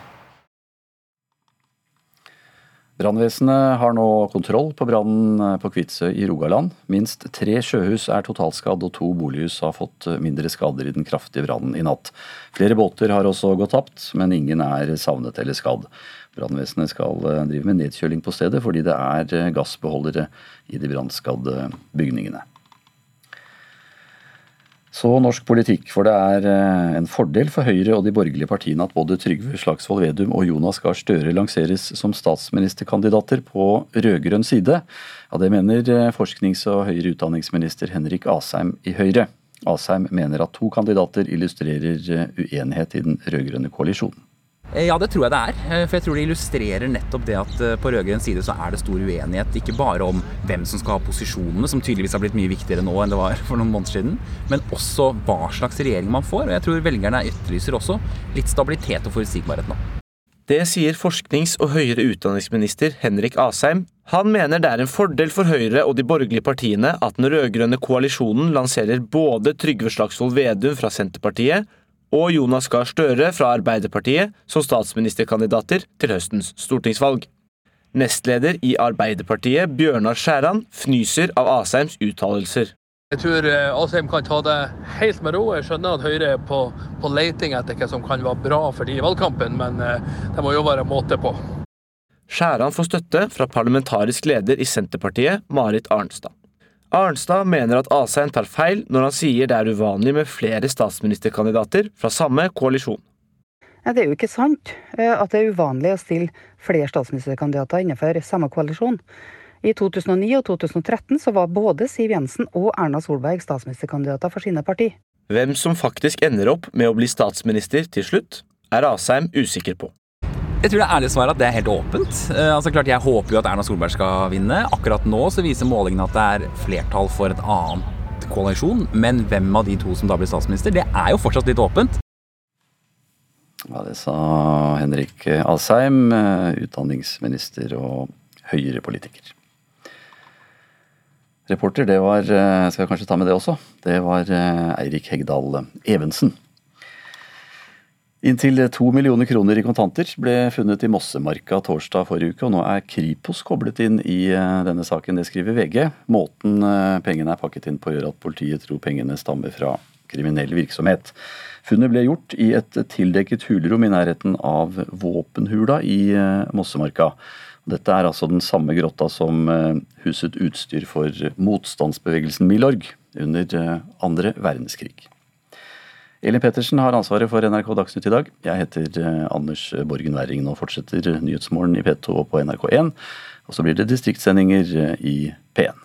Brannvesenet har nå kontroll på brannen eh, på Kvitsøy i Rogaland. Minst tre sjøhus er totalskadd og to bolighus har fått mindre skader i den kraftige brannen i natt. Flere båter har også gått tapt, men ingen er savnet eller skadd. Brannvesenet skal drive med nedkjøling på stedet fordi det er gassbeholdere i de brannskadde bygningene. Så norsk politikk, for det er eh, en fordel for Høyre og de borgerlige partiene at både Trygve Slagsvold Vedum og Jonas Gahr Støre lanseres som statsministerkandidater på rød-grønn side. Ja, Det mener eh, forsknings- og høyere utdanningsminister Henrik Asheim i Høyre. Asheim mener at to kandidater illustrerer eh, uenighet i den rød-grønne koalisjonen. Eh, Ja, det tror jeg det er. Eh, For jeg tror det illustrerer nettopp det at eh, på rød-grønn side så er det stor uenighet. Ikke bare om hvem som skal ha posisjonene, som tydeligvis har blitt mye viktigere nå enn det var (laughs) for noen måneder siden, men også hva slags regjering man får. Og jeg tror velgerne etterlyser også litt stabilitet og forutsigbarhet nå. Det sier forsknings- og høyere utdanningsminister Henrik Asheim. Han mener det er en fordel for Høyre og de borgerlige partiene at den rød-grønne koalisjonen lanserer både Trygve Slagsvold Vedum fra Senterpartiet og Jonas Gahr Støre fra Arbeiderpartiet som statsministerkandidater til høstens stortingsvalg. Nestleder i Arbeiderpartiet, Bjørnar Skjæran, fnyser av Asheims uttalelser. Jeg tror eh, Asheim kan ta det helt med ro. Jeg skjønner at Høyre er på, på leiting etter hva som kan være bra for de i valgkampen, men eh, det må jo være måte på. Skjæran får støtte fra parlamentarisk leder i Senterpartiet, Marit Arnstad. Arnstad mener at Asheim tar feil når han sier det er uvanlig med flere statsministerkandidater fra samme koalisjon. Det er jo ikke sant eh, at det er uvanlig å stille flere statsministerkandidater innenfor samme koalisjon. I 2009 og 2013 så var både Siv Jensen og Erna Solberg statsministerkandidater for sine parti. Hvem som faktisk ender opp med å bli statsminister til slutt, er Asheim usikker på. Jeg tror det ærlige svaret at det er helt åpent. Eh, altså klart Jeg håper jo at Erna Solberg skal vinne. Akkurat nå så viser målingene at det er flertall for et annet koalisjon. Men hvem av de to som da blir statsminister, det er jo fortsatt litt åpent. Ja, Det sa Henrik Asheim, eh, utdanningsminister og Høyre-politiker. Reporter, det var eh, Skal jeg kanskje ta med det også? Det var Eirik Hegdal Evensen. Inntil to millioner kroner i kontanter ble funnet i Mossemarka torsdag forrige uke, og nå er Kripos koblet inn i eh, denne saken. Det skriver VG. Måten eh, pengene er pakket inn på gjør at politiet tror pengene stammer fra kriminell virksomhet. Funnet ble gjort i et tildekket hulrom i nærheten av våpenhula i eh, Mossemarka. Dette er altså den samme grotta som huset utstyr for motstandsbevegelsen Milorg under andre verdenskrig. Elin Pettersen har ansvaret for NRK Dagsnytt i dag. Jeg heter eh, Anders Borgen Werring. Nå fortsetter Nyhetsmorgen i P2 og på NRK1. Og så blir det distriktssendinger eh, i P1.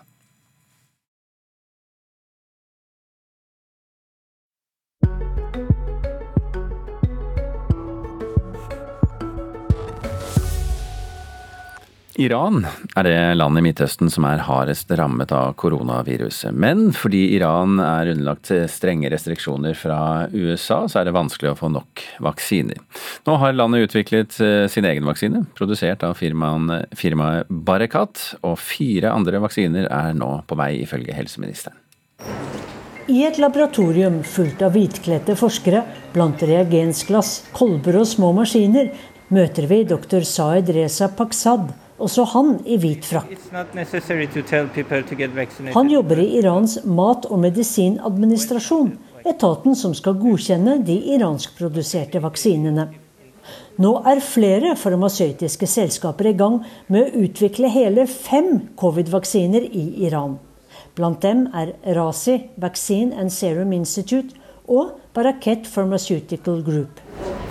Iran er det landet i Midtøsten som er hardest rammet av koronaviruset. Men fordi Iran er underlagt strenge restriksjoner fra USA, så er det vanskelig å få nok vaksiner. Nå har landet utviklet eh, sin egen vaksine, produsert av firmaet firma Barakat, og fire andre vaksiner er nå på vei, ifølge helseministeren. I et laboratorium fullt av hvitkledte forskere blant reagensglass, kolber og små maskiner møter vi dr. Saed Reza Paksad, også han i hvit frakk. Han jobber i Irans mat- og medisinadministrasjon, etaten som skal godkjenne de iranskproduserte vaksinene. Nå er flere farmasøytiske selskaper i gang med å utvikle hele fem covid-vaksiner i Iran. Blant dem er Razi Vaccine and Serum Institute og Baraket Pharmaceutical Group.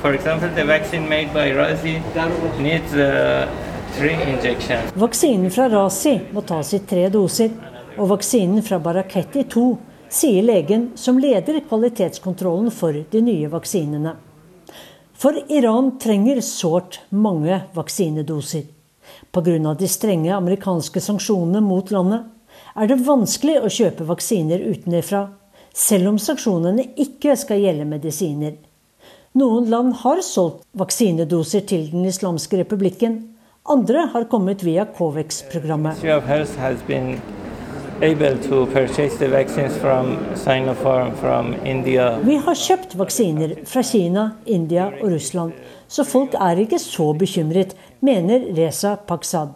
For example, the vaccine made by Razi needs uh. Vaksinen fra Razi må tas i tre doser, og vaksinen fra Baraketti to, sier legen som leder kvalitetskontrollen for de nye vaksinene. For Iran trenger sårt mange vaksinedoser. Pga. de strenge amerikanske sanksjonene mot landet er det vanskelig å kjøpe vaksiner utenfra, selv om sanksjonene ikke skal gjelde medisiner. Noen land har solgt vaksinedoser til Den islamske republikken. Andre har kommet via Covex-programmet. Vi har kjøpt vaksiner fra Kina, India og Russland, så folk er ikke så bekymret, mener Reza Paksad.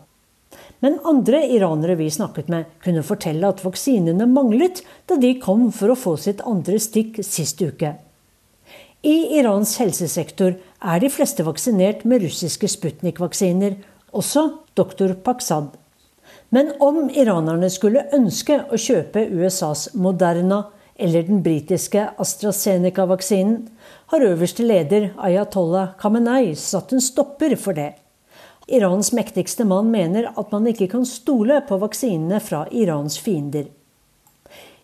Men andre iranere vi snakket med, kunne fortelle at vaksinene manglet da de kom for å få sitt andre stikk sist uke. I Irans helsesektor er de fleste vaksinert med russiske Sputnik-vaksiner, også doktor Paksad. Men om iranerne skulle ønske å kjøpe USAs Moderna eller den britiske AstraZeneca-vaksinen, har øverste leder Ayatollah Khamenei satt en stopper for det. Irans mektigste mann mener at man ikke kan stole på vaksinene fra Irans fiender.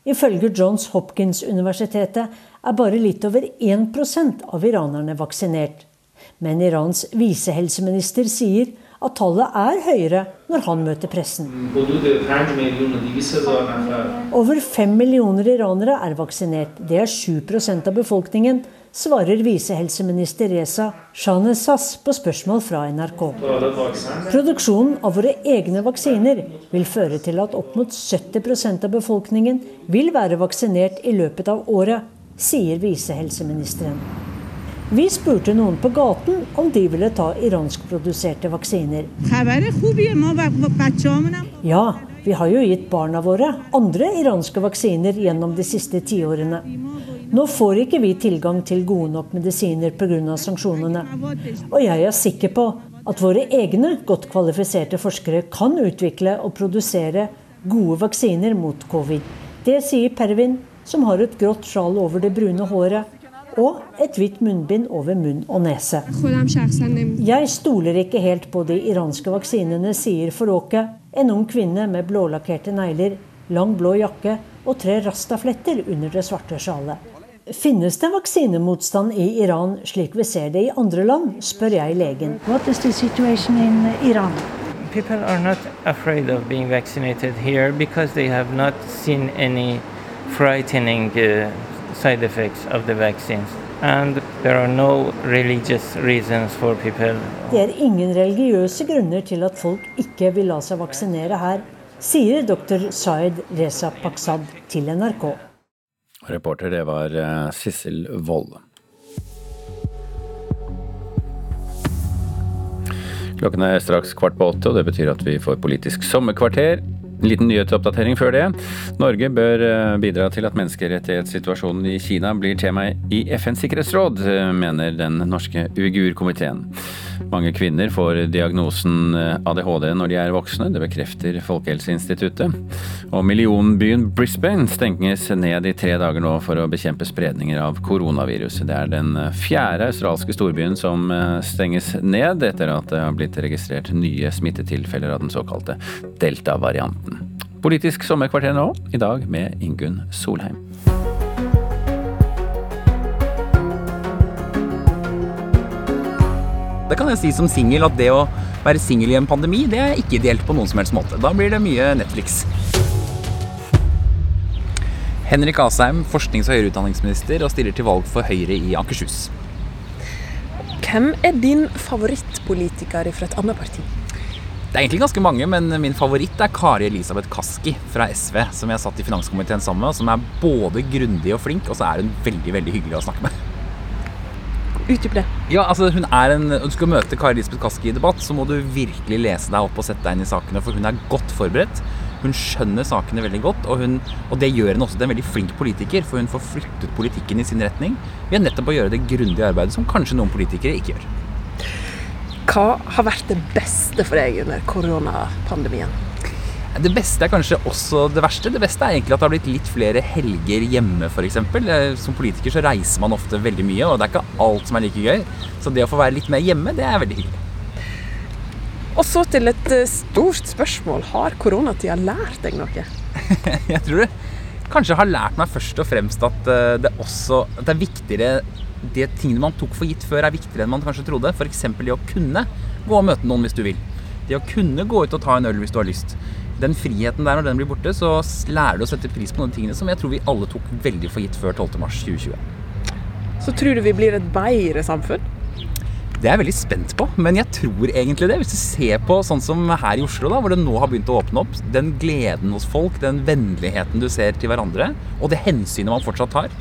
Ifølge Johns Hopkins-universitetet er bare litt over 1% av iranerne vaksinert. Men Irans visehelseminister sier at tallet er høyere når han møter pressen. Over fem millioner iranere er vaksinert. Det er 7% av befolkningen, svarer visehelseminister Reza Shahnezas på spørsmål fra NRK. Produksjonen av våre egne vaksiner vil føre til at opp mot 70% av befolkningen vil være vaksinert i løpet av året, sier visehelseministeren. Vi spurte noen på gaten om de ville ta iranskproduserte vaksiner. Ja, vi har jo gitt barna våre andre iranske vaksiner gjennom de siste tiårene. Nå får ikke vi tilgang til gode nok medisiner pga. sanksjonene. Og jeg er sikker på at våre egne godt kvalifiserte forskere kan utvikle og produsere gode vaksiner mot covid. Det sier Pervin, som har et grått sjal over det brune håret og et hvitt munnbind over munn og nese. Jeg stoler ikke helt på de iranske vaksinene, sier Foroke, en ung kvinne med blålakkerte negler, lang blå jakke og tre rastafletter under det svarte sjalet. Finnes det vaksinemotstand i Iran slik vi ser det i andre land, spør jeg legen. What is the situation in Iran? People are not afraid of being vaccinated here because they have not seen any frightening uh, side effects of the vaccines. And there are no religious reasons for people. Det er ingen religiøse grunner til at folk ikke vil la seg vaksinere her, sier dr. Saeed Reza Paksad til NRK. Reporter det var eh, Sissel Wold. Klokken er straks kvart på åtte, og det betyr at vi får politisk sommerkvarter. En liten nyhetsoppdatering før det. Norge bør eh, bidra til at menneskerettighetssituasjonen i Kina blir tema i FNs sikkerhetsråd, eh, mener den norske uigurkomiteen. Mange kvinner får diagnosen eh, ADHD når de er voksne, det bekrefter Folkehelseinstituttet. Og millionbyen Brisbane stenges ned i tre dager nå for å bekjempe spredninger av koronaviruset. Det er den fjerde australske storbyen som stenges ned etter at det har blitt registrert nye smittetilfeller av den såkalte delta-varianten. Politisk sommerkvarter nå, i dag med Ingunn Solheim. Det kan jeg si som singel at det å være singel i en pandemi, det er ikke ideelt på noen som helst måte. Da blir det mye Netflix. Henrik Asheim, forsknings- og høyere utdanningsminister og stiller til valg for Høyre i Akershus. Hvem er din favorittpolitiker fra et annet parti? Det er egentlig ganske mange, men min favoritt er Kari Elisabeth Kaski fra SV, som jeg satt i finanskomiteen sammen med, og som er både grundig og flink, og så er hun veldig, veldig hyggelig å snakke med. Utdyp det. Ja, altså hun er en, Du skal møte Kari Lisbeth Kaski i debatt, så må du virkelig lese deg opp og sette deg inn i sakene, for hun er godt forberedt. Hun skjønner sakene veldig godt, og, hun, og det gjør henne også til en veldig flink politiker, for hun får flyttet politikken i sin retning ved nettopp å gjøre det grundige arbeidet som kanskje noen politikere ikke gjør. Hva har vært det beste for deg under koronapandemien? Det beste er kanskje også det verste. Det beste er egentlig at det har blitt litt flere helger hjemme, f.eks. Som politiker så reiser man ofte veldig mye, og det er ikke alt som er like gøy. Så det å få være litt mer hjemme, det er veldig hyggelig. Og så til et eh, stort spørsmål. Har koronatida lært deg noe? (laughs) Jeg tror det kanskje har lært meg først og fremst at eh, det også at det er viktigere de tingene man tok for gitt før, er viktigere enn man kanskje trodde. F.eks. det å kunne gå og møte noen hvis du vil. Det å kunne gå ut og ta en øl hvis du har lyst. Den friheten der, når den blir borte, så lærer du å sette pris på noen tingene som jeg tror vi alle tok veldig for gitt før 12.3.2020. Så tror du vi blir et bedre samfunn? Det er jeg veldig spent på, men jeg tror egentlig det. Hvis du ser på sånn som her i Oslo, da, hvor det nå har begynt å åpne opp, den gleden hos folk, den vennligheten du ser til hverandre, og det hensynet man fortsatt tar,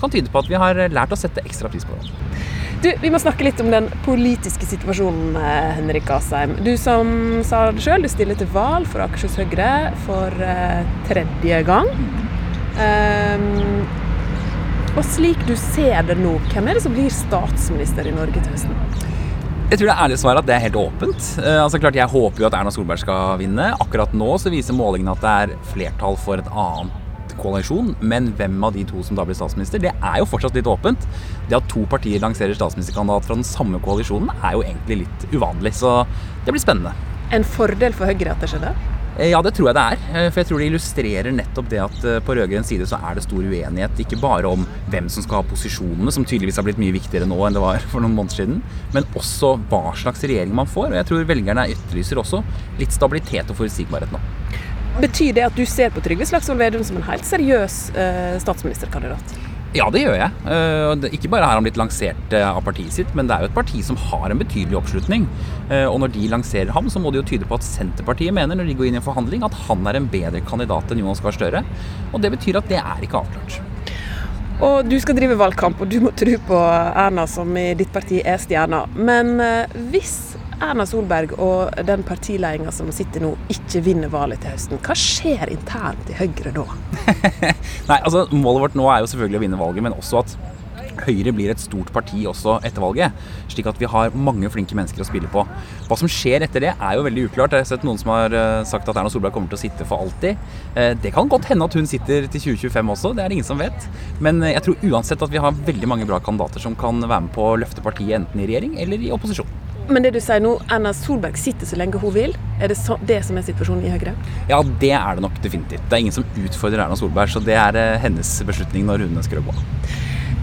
kan tyde på at vi har lært å sette ekstra pris på hverandre. Du, Vi må snakke litt om den politiske situasjonen, eh, Henrik Asheim. Du som sa det sjøl, du stiller til valg for Akershus Høyre for uh, tredje gang. Um, og slik du ser det nå, hvem er det som blir statsminister i Norge til høsten? Jeg tror det ærlige svaret at det er helt åpent. Uh, altså klart Jeg håper jo at Erna Solberg skal vinne. Akkurat nå så viser målingene at det er flertall for et annet koalisjon, men hvem av de to som da blir statsminister, det er jo fortsatt litt åpent. Det at to partier lanserer statsministerkandidat fra den samme koalisjonen, er jo egentlig litt uvanlig. Så det blir spennende. En fordel for Høyre at det skjedde? Eh, ja, det tror jeg det er. Eh, for jeg tror det illustrerer nettopp det at eh, på rød-grønn side så er det stor uenighet. Ikke bare om hvem som skal ha posisjonene, som tydeligvis har blitt mye viktigere nå enn det var (laughs) for noen måneder siden, men også hva slags regjering man får. Og jeg tror velgerne etterlyser også litt stabilitet og forutsigbarhet nå. Betyr det at du ser på Trygve Slagsvold Vedum som en helt seriøs eh, statsministerkandidat? Ja, det gjør jeg. Uh, ikke bare har han blitt lansert uh, av partiet sitt, men det er jo et parti som har en betydelig oppslutning. Og når de lanserer ham, så må det jo tyde på at Senterpartiet mener når de går inn i en forhandling, at han er en bedre kandidat enn Jonas Gahr Støre. Og det betyr at det er ikke avklart. Og du skal drive valgkamp, og du må tro på Erna, som i ditt parti er stjerna. Men hvis Erna Solberg og den partiledelsen som sitter nå, ikke vinner valget til høsten, hva skjer internt i Høyre da? (laughs) Nei, altså Målet vårt nå er jo selvfølgelig å vinne valget, men også at Høyre blir et stort parti også etter valget, slik at vi har mange flinke mennesker å spille på. Hva som skjer etter det, er jo veldig uklart. Jeg har sett noen som har eh, sagt at Erna Solberg kommer til å sitte for alltid. Eh, det kan godt hende at hun sitter til 2025 også, det er det ingen som vet. Men eh, jeg tror uansett at vi har veldig mange bra kandidater som kan være med på å løfte partiet enten i regjering eller i opposisjon. Men det du sier nå, Erna Solberg sitter så lenge hun vil. Er det så, det som er situasjonen i Høyre? Ja, det er det nok definitivt. Det er ingen som utfordrer Erna Solberg, så det er eh, hennes beslutning når hun ønsker å gå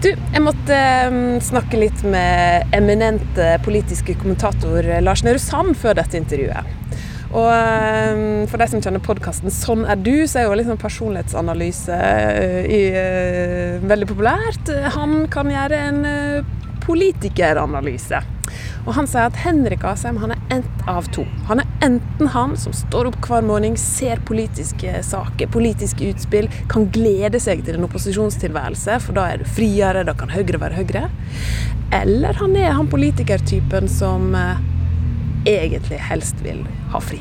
Du, jeg måtte um, snakke litt med eminente politiske kommentator Lars Nehru Sand før dette intervjuet. Og for de som kjenner podkasten 'Sånn er du', så er jo liksom personlighetsanalyse i, veldig populært. Han kan gjøre en politikeranalyse. Og han sier at Henrik Asheim han er ett av to. Han er enten han som står opp hver morgen, ser politiske saker, politiske utspill, kan glede seg til en opposisjonstilværelse, for da er du friere, da kan Høyre være Høyre. Eller han er han politikertypen som eh, egentlig helst vil ha fri.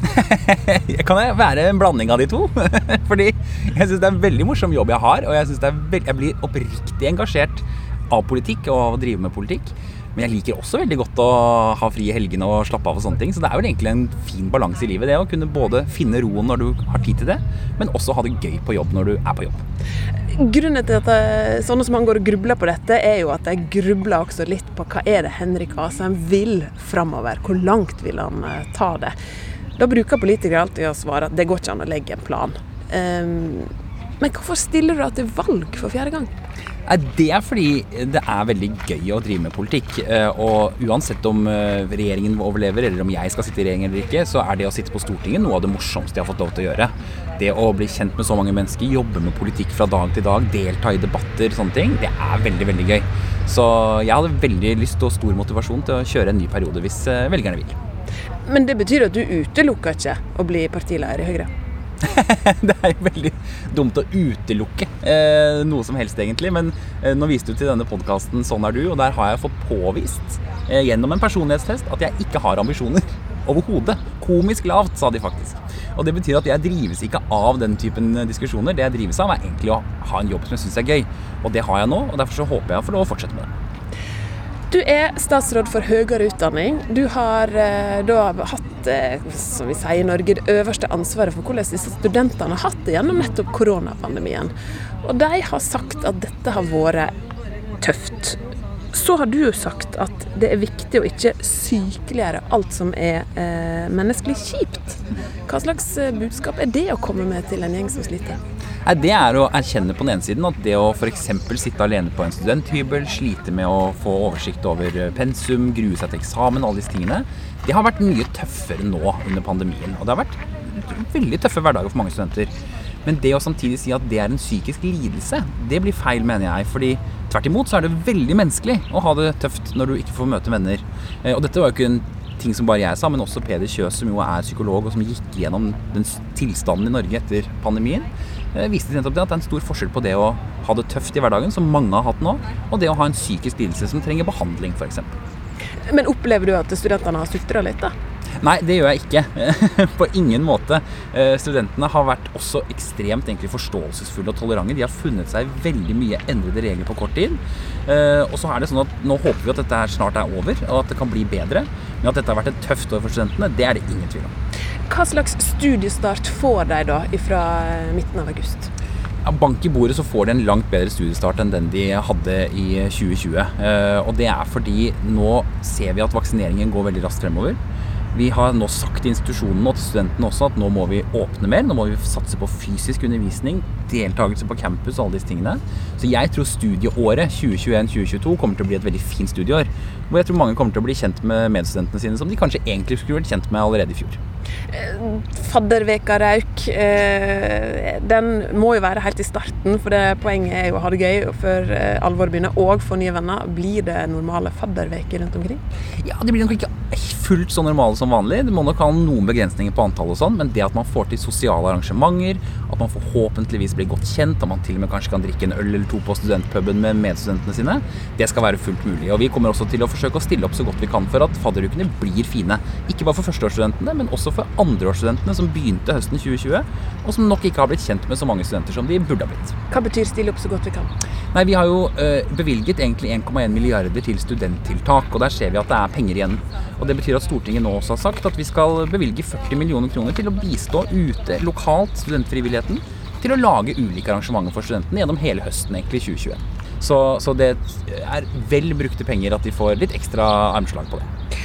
(laughs) kan jeg være en blanding av de to? (laughs) Fordi jeg syns det er en veldig morsom jobb jeg har, og jeg, jeg blir oppriktig engasjert av politikk og av å drive med politikk. Men jeg liker også veldig godt å ha fri i helgene og slappe av og sånne ting. Så det er vel egentlig en fin balanse i livet, det å kunne både finne roen når du har tid til det, men også ha det gøy på jobb når du er på jobb. Grunnen til at jeg, sånne som han går og grubler på dette, er jo at jeg grubler også litt på hva er det Henrik Asheim vil framover. Hvor langt vil han eh, ta det? Da bruker politikere alltid å svare at det går ikke an å legge en plan. Um, men hvorfor stiller du deg til valg for fjerde gang? Det er fordi det er veldig gøy å drive med politikk. Eh, og uansett om eh, regjeringen overlever, eller om jeg skal sitte i regjering eller ikke, så er det å sitte på Stortinget noe av det morsomste jeg har fått lov til å gjøre. Det å bli kjent med så mange mennesker, jobbe med politikk fra dag til dag, delta i debatter, sånne ting, det er veldig, veldig gøy. Så jeg hadde veldig lyst og stor motivasjon til å kjøre en ny periode hvis eh, velgerne vil. Men det betyr at du utelukker ikke å bli partileder i Høyre? (laughs) det er jo veldig dumt å utelukke eh, noe som helst, egentlig. Men eh, nå viste du til denne podkasten 'Sånn er du', og der har jeg fått påvist eh, gjennom en personlighetstest at jeg ikke har ambisjoner. Overhodet. Komisk lavt, sa de faktisk. Og det betyr at jeg drives ikke av den typen diskusjoner. Det jeg drives av, er egentlig å ha en jobb som jeg syns er gøy. Og det har jeg nå, og derfor så håper jeg å få lov å fortsette med det. Du er statsråd for høyere utdanning. Du har eh, da hatt, eh, som vi sier i Norge, det øverste ansvaret for hvordan disse studentene har hatt det gjennom nettopp koronapandemien. Og de har sagt at dette har vært tøft. Så har du jo sagt at det er viktig å ikke sykeliggjøre alt som er eh, menneskelig kjipt. Hva slags eh, budskap er det å komme med til en gjeng som sliter? Nei, Det er å erkjenne på den ene siden at det å f.eks. sitte alene på en studenthybel, slite med å få oversikt over pensum, grue seg til eksamen, alle disse tingene, det har vært mye tøffere nå under pandemien. Og det har vært veldig tøffe hverdager for mange studenter. Men det å samtidig si at det er en psykisk lidelse, det blir feil, mener jeg. fordi tvert imot så er det veldig menneskelig å ha det tøft når du ikke får møte venner. Eh, og dette var jo ikke en ting som bare jeg sa, men også Peder Kjøs, som jo er psykolog, og som gikk gjennom den tilstanden i Norge etter pandemien. Eh, viste nettopp det at det er en stor forskjell på det å ha det tøft i hverdagen, som mange har hatt nå, og det å ha en psykisk lidelse som trenger behandling, f.eks. Men opplever du at studentene har sutra litt, da? Nei, det gjør jeg ikke. (laughs) På ingen måte. Eh, studentene har vært også ekstremt egentlig forståelsesfulle og tolerante. De har funnet seg veldig mye endrede regler på kort tid. Eh, og så er det sånn at Nå håper vi at dette snart er over, og at det kan bli bedre. Men at dette har vært et tøft år for studentene, det er det ingen tvil om. Hva slags studiestart får de da fra midten av august? Ja, bank i bordet så får de en langt bedre studiestart enn den de hadde i 2020. Eh, og det er fordi nå ser vi at vaksineringen går veldig raskt fremover. Vi har nå sagt til institusjonene og til studentene også at nå må vi åpne mer. Nå må vi satse på fysisk undervisning, deltakelse på campus og alle disse tingene. Så jeg tror studieåret 2021-2022 kommer til å bli et veldig fint studieår. Hvor jeg tror mange kommer til å bli kjent med medstudentene sine som de kanskje egentlig skulle vært kjent med allerede i fjor. Fadderveka Rauk, eh, den må jo være helt i starten, for det poenget er jo å ha det gøy før eh, alvoret begynner, og få nye venner. Blir det normale fadderveker rundt omkring? Ja, det blir nok ikke fullt så normale som vanlig. Det må nok ha noen begrensninger på antall og sånn, men det at man får til sosiale arrangementer, at man forhåpentligvis blir godt kjent, at man til og med kanskje kan drikke en øl eller to på studentpuben med medstudentene sine, det skal være fullt mulig. Og vi kommer også til å forsøke å stille opp så godt vi kan for at fadderukene blir fine. Ikke bare for førsteårsstudentene, men også for andreårsstudentene som begynte høsten 2020, og som nok ikke har blitt kjent med så mange studenter som de burde ha blitt. Hva betyr stille opp så godt vi kan? Nei, Vi har jo uh, bevilget egentlig 1,1 milliarder til studenttiltak, og der ser vi at det er penger igjen. Og Det betyr at Stortinget nå også har sagt at vi skal bevilge 40 millioner kroner til å bistå ute lokalt studentfrivilligheten til å lage ulike arrangementer for studentene gjennom hele høsten egentlig 2021. Så, så det er vel brukte penger at de får litt ekstra armslag på det.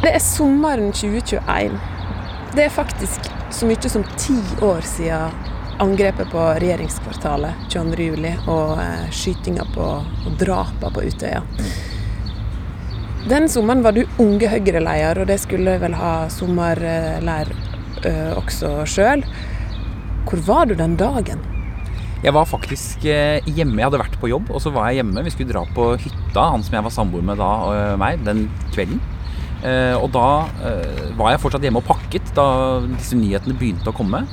Det er sommeren 2021. Det er faktisk så mye som ti år siden angrepet på regjeringskvartalet 22.07. og eh, skytinga på og drapa på Utøya. Den sommeren var du unge Høyre-leder, og det skulle vel ha sommerleir øh, også sjøl. Hvor var du den dagen? Jeg var faktisk eh, hjemme. Jeg hadde vært på jobb, og så var jeg hjemme. Vi skulle dra på hytta, han som jeg var samboer med da, og meg, den kvelden. Eh, og da eh, var jeg fortsatt hjemme og pakket da disse nyhetene begynte å komme.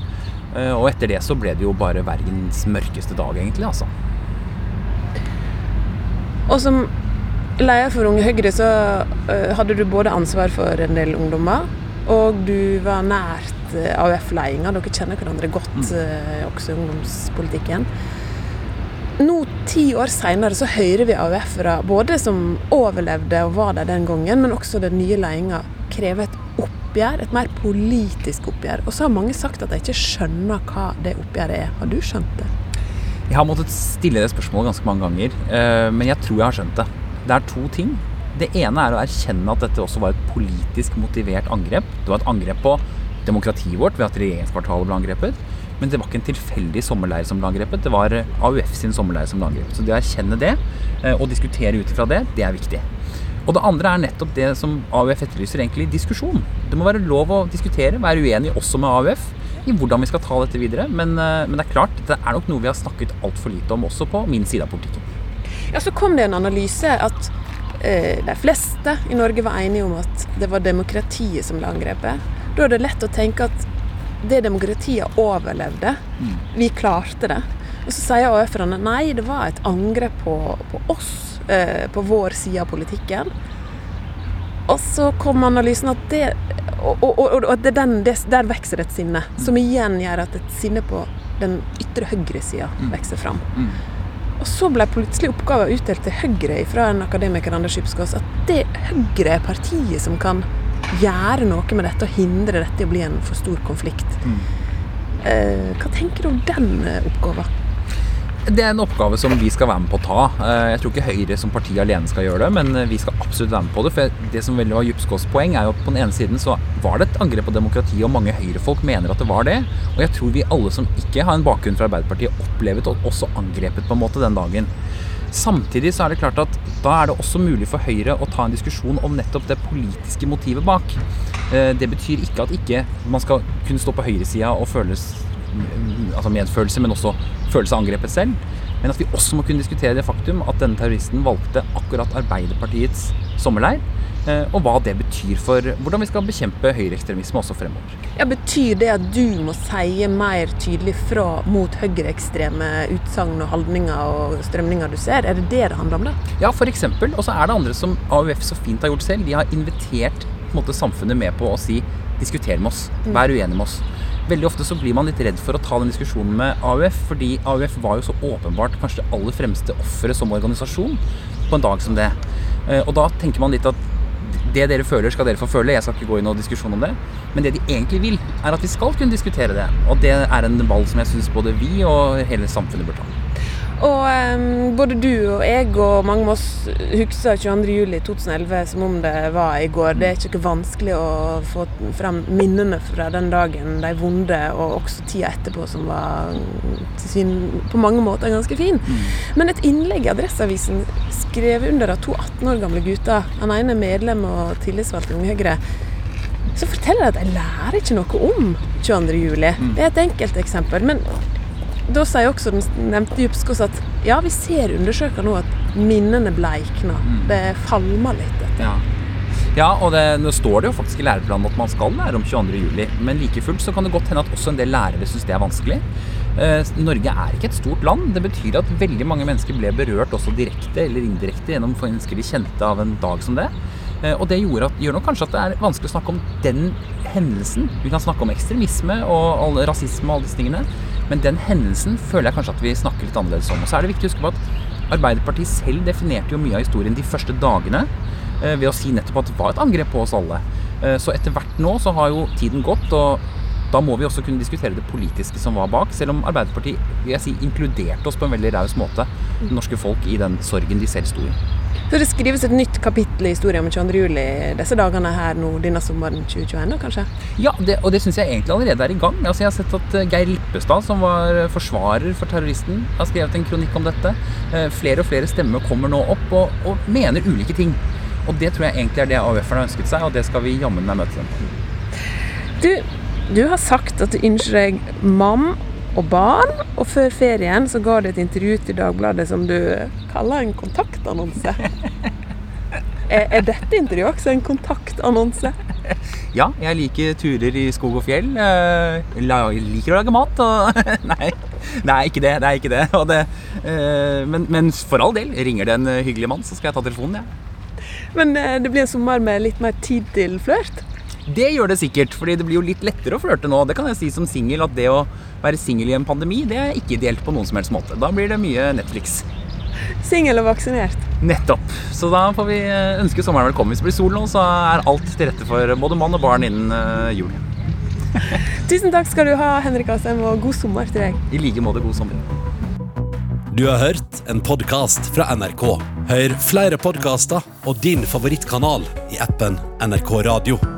Og etter det så ble det jo bare verdens mørkeste dag, egentlig, altså. Og som leder for Unge Høyre så hadde du både ansvar for en del ungdommer, og du var nært AUF-ledelsen. Dere kjenner hverandre godt, mm. også i ungdomspolitikken. Nå, ti år seinere, så hører vi AUF-ere, både som overlevde og var der den gangen, men også den nye ledelsen, kreve et oppgjør, et mer politisk oppgjør. Og så har mange sagt at de ikke skjønner hva det oppgjøret er. Har du skjønt det? Jeg har måttet stille det spørsmålet ganske mange ganger, eh, men jeg tror jeg har skjønt det. Det er to ting. Det ene er å erkjenne at dette også var et politisk motivert angrep. Det var et angrep på demokratiet vårt ved at regjeringskvartalet ble angrepet. Men det var ikke en tilfeldig sommerleir som ble angrepet, det var AUF sin sommerleir som ble angrepet. Så det å erkjenne det eh, og diskutere ut ifra det, det er viktig. Og det andre er nettopp det som AUF etterlyser, egentlig diskusjon. Det må være lov å diskutere, være uenig også med AUF i hvordan vi skal ta dette videre. Men, eh, men det er klart, det er nok noe vi har snakket altfor lite om også på min side av politikken. Ja, Så kom det en analyse at de fleste i Norge var enige om at det var demokratiet som ble angrepet. Da er det lett å tenke at det demokratiet overlevde. Mm. Vi klarte det. Og så sier AUF-erne nei, det var et angrep på, på oss, eh, på vår side av politikken. Og så kom analysen at det og, og, og, og det den, det, der vokser et sinne, mm. som igjen gjør at et sinne på den ytre høyresida mm. vokser fram. Og så ble plutselig oppgaven utdelt til Høyre fra en akademiker Anders Skipskås at det Høyre er partiet som kan gjøre noe med dette og hindre dette i å bli en for stor konflikt. Mm. Eh, hva tenker du om den eh, oppgaven? Det er en oppgave som vi skal være med på å ta. Eh, jeg tror ikke Høyre som parti alene skal gjøre det, men vi skal absolutt være med på det. For det som veldig var Djupskås poeng, er jo at på den ene siden så var det et angrep på demokratiet, og mange Høyre-folk mener at det var det. Og jeg tror vi alle som ikke har en bakgrunn fra Arbeiderpartiet, opplevet og også angrepet på en måte den dagen. Samtidig så er det klart at da er det også mulig for Høyre å ta en diskusjon om nettopp det politiske motivet bak. Eh, det betyr ikke at ikke man skal kunne stå på høyresida og føles altså medfølelse, men også følelse av angrepet selv. Men at vi også må kunne diskutere det faktum at denne terroristen valgte akkurat Arbeiderpartiets sommerleir Eh, og hva det betyr for hvordan vi skal bekjempe høyreekstremisme også fremover. Ja, Betyr det at du må si mer tydelig fra mot høyreekstreme utsagn og holdninger og strømninger du ser? Er det det det handler om? da? Ja, f.eks. Og så er det andre som AUF så fint har gjort selv. De har invitert måte, samfunnet med på å si diskuter med oss, mm. vær uenig med oss. Veldig ofte så blir man litt redd for å ta den diskusjonen med AUF, fordi AUF var jo så åpenbart kanskje det aller fremste offeret som organisasjon på en dag som det. Eh, og da tenker man litt at Det dere føler, skal dere få føle. Jeg skal ikke gå i noen diskusjon om det. Men det de egentlig vil, er at vi skal kunne diskutere det. Og det er en ball som jeg syns både vi og hele samfunnet bør ta. Og um, både du og jeg og mange av oss husker 22.07.2011 som om det var i går. Det er ikke vanskelig å få frem minnene fra den dagen, de vonde, og også tida etterpå, som var sin, på mange måter ganske fin. Mm. Men et innlegg i Adresseavisen skrevet under av to 18 år gamle gutter, han ene er medlem og tillitsvalgt i Høyre, så forteller de at de lærer ikke noe om 22.07. Mm. Det er et enkelt eksempel. men da sier også den nevnte Djupskås at ja, vi ser undersøker nå at minnene bleikner. Mm. Det falmer litt. Ja. Ja, og det, nå står det jo faktisk i læreplanen at man skal lære om 22.07. Men like fullt så kan det godt hende at også en del lærere syns det er vanskelig. Eh, Norge er ikke et stort land. Det betyr at veldig mange mennesker ble berørt også direkte eller indirekte gjennom mennesker de kjente av en dag som det. Eh, og det at, gjør nok kanskje at det er vanskelig å snakke om den hendelsen. Vi kan snakke om ekstremisme og rasisme og alle disse tingene. Men den hendelsen føler jeg kanskje at vi snakker litt annerledes om. Og så er det viktig å huske på at Arbeiderpartiet selv definerte jo mye av historien de første dagene eh, ved å si nettopp at det var et angrep på oss alle. Eh, så etter hvert nå så har jo tiden gått, og da må vi også kunne diskutere det politiske som var bak. Selv om Arbeiderpartiet vil jeg si, inkluderte oss på en veldig raus måte, det norske folk, i den sorgen de selv sto i. Så det skrives et nytt kapittel i historien om 22. juli disse dagene her nå, denne sommeren 2021, kanskje? Ja, det, og det syns jeg egentlig allerede er i gang. Altså, jeg har sett at eh, Geir Lippestad, som var forsvarer for terroristen, har skrevet en kronikk om dette. Eh, flere og flere stemmer kommer nå opp og, og mener ulike ting. Og det tror jeg egentlig er det AUF-erne har ønsket seg, og det skal vi jammen meg møte dem på. Du, du har sagt at du ønsker deg mam og barn. Og før ferien så ga du et intervju til Dagbladet som du kaller en kontaktannonse. (laughs) Er, er dette intervjuet også en kontaktannonse? Ja, jeg liker turer i skog og fjell. Eh, jeg liker å lage mat. Og (laughs) nei, nei, ikke det. Det er ikke det. det eh, men, men, for all del, ringer det en hyggelig mann, så skal jeg ta telefonen. Ja. Men eh, det blir en sommer med litt mer tid til flørt? Det gjør det sikkert, fordi det blir jo litt lettere å flørte nå. Det kan jeg si som singel, at det å være singel i en pandemi, det er ikke ideelt på noen som helst måte. Da blir det mye Netflix. Singel og vaksinert. Nettopp. Så da får vi eh, ønske sommeren velkommen. Hvis det blir sol nå, så er alt til rette for både mann og barn innen uh, jul. (laughs) Tusen takk skal du ha, Henrik Asheim, og god sommer til deg. I like måte, god sommer. Du har hørt en podkast fra NRK. Hør flere podkaster og din favorittkanal i appen NRK Radio.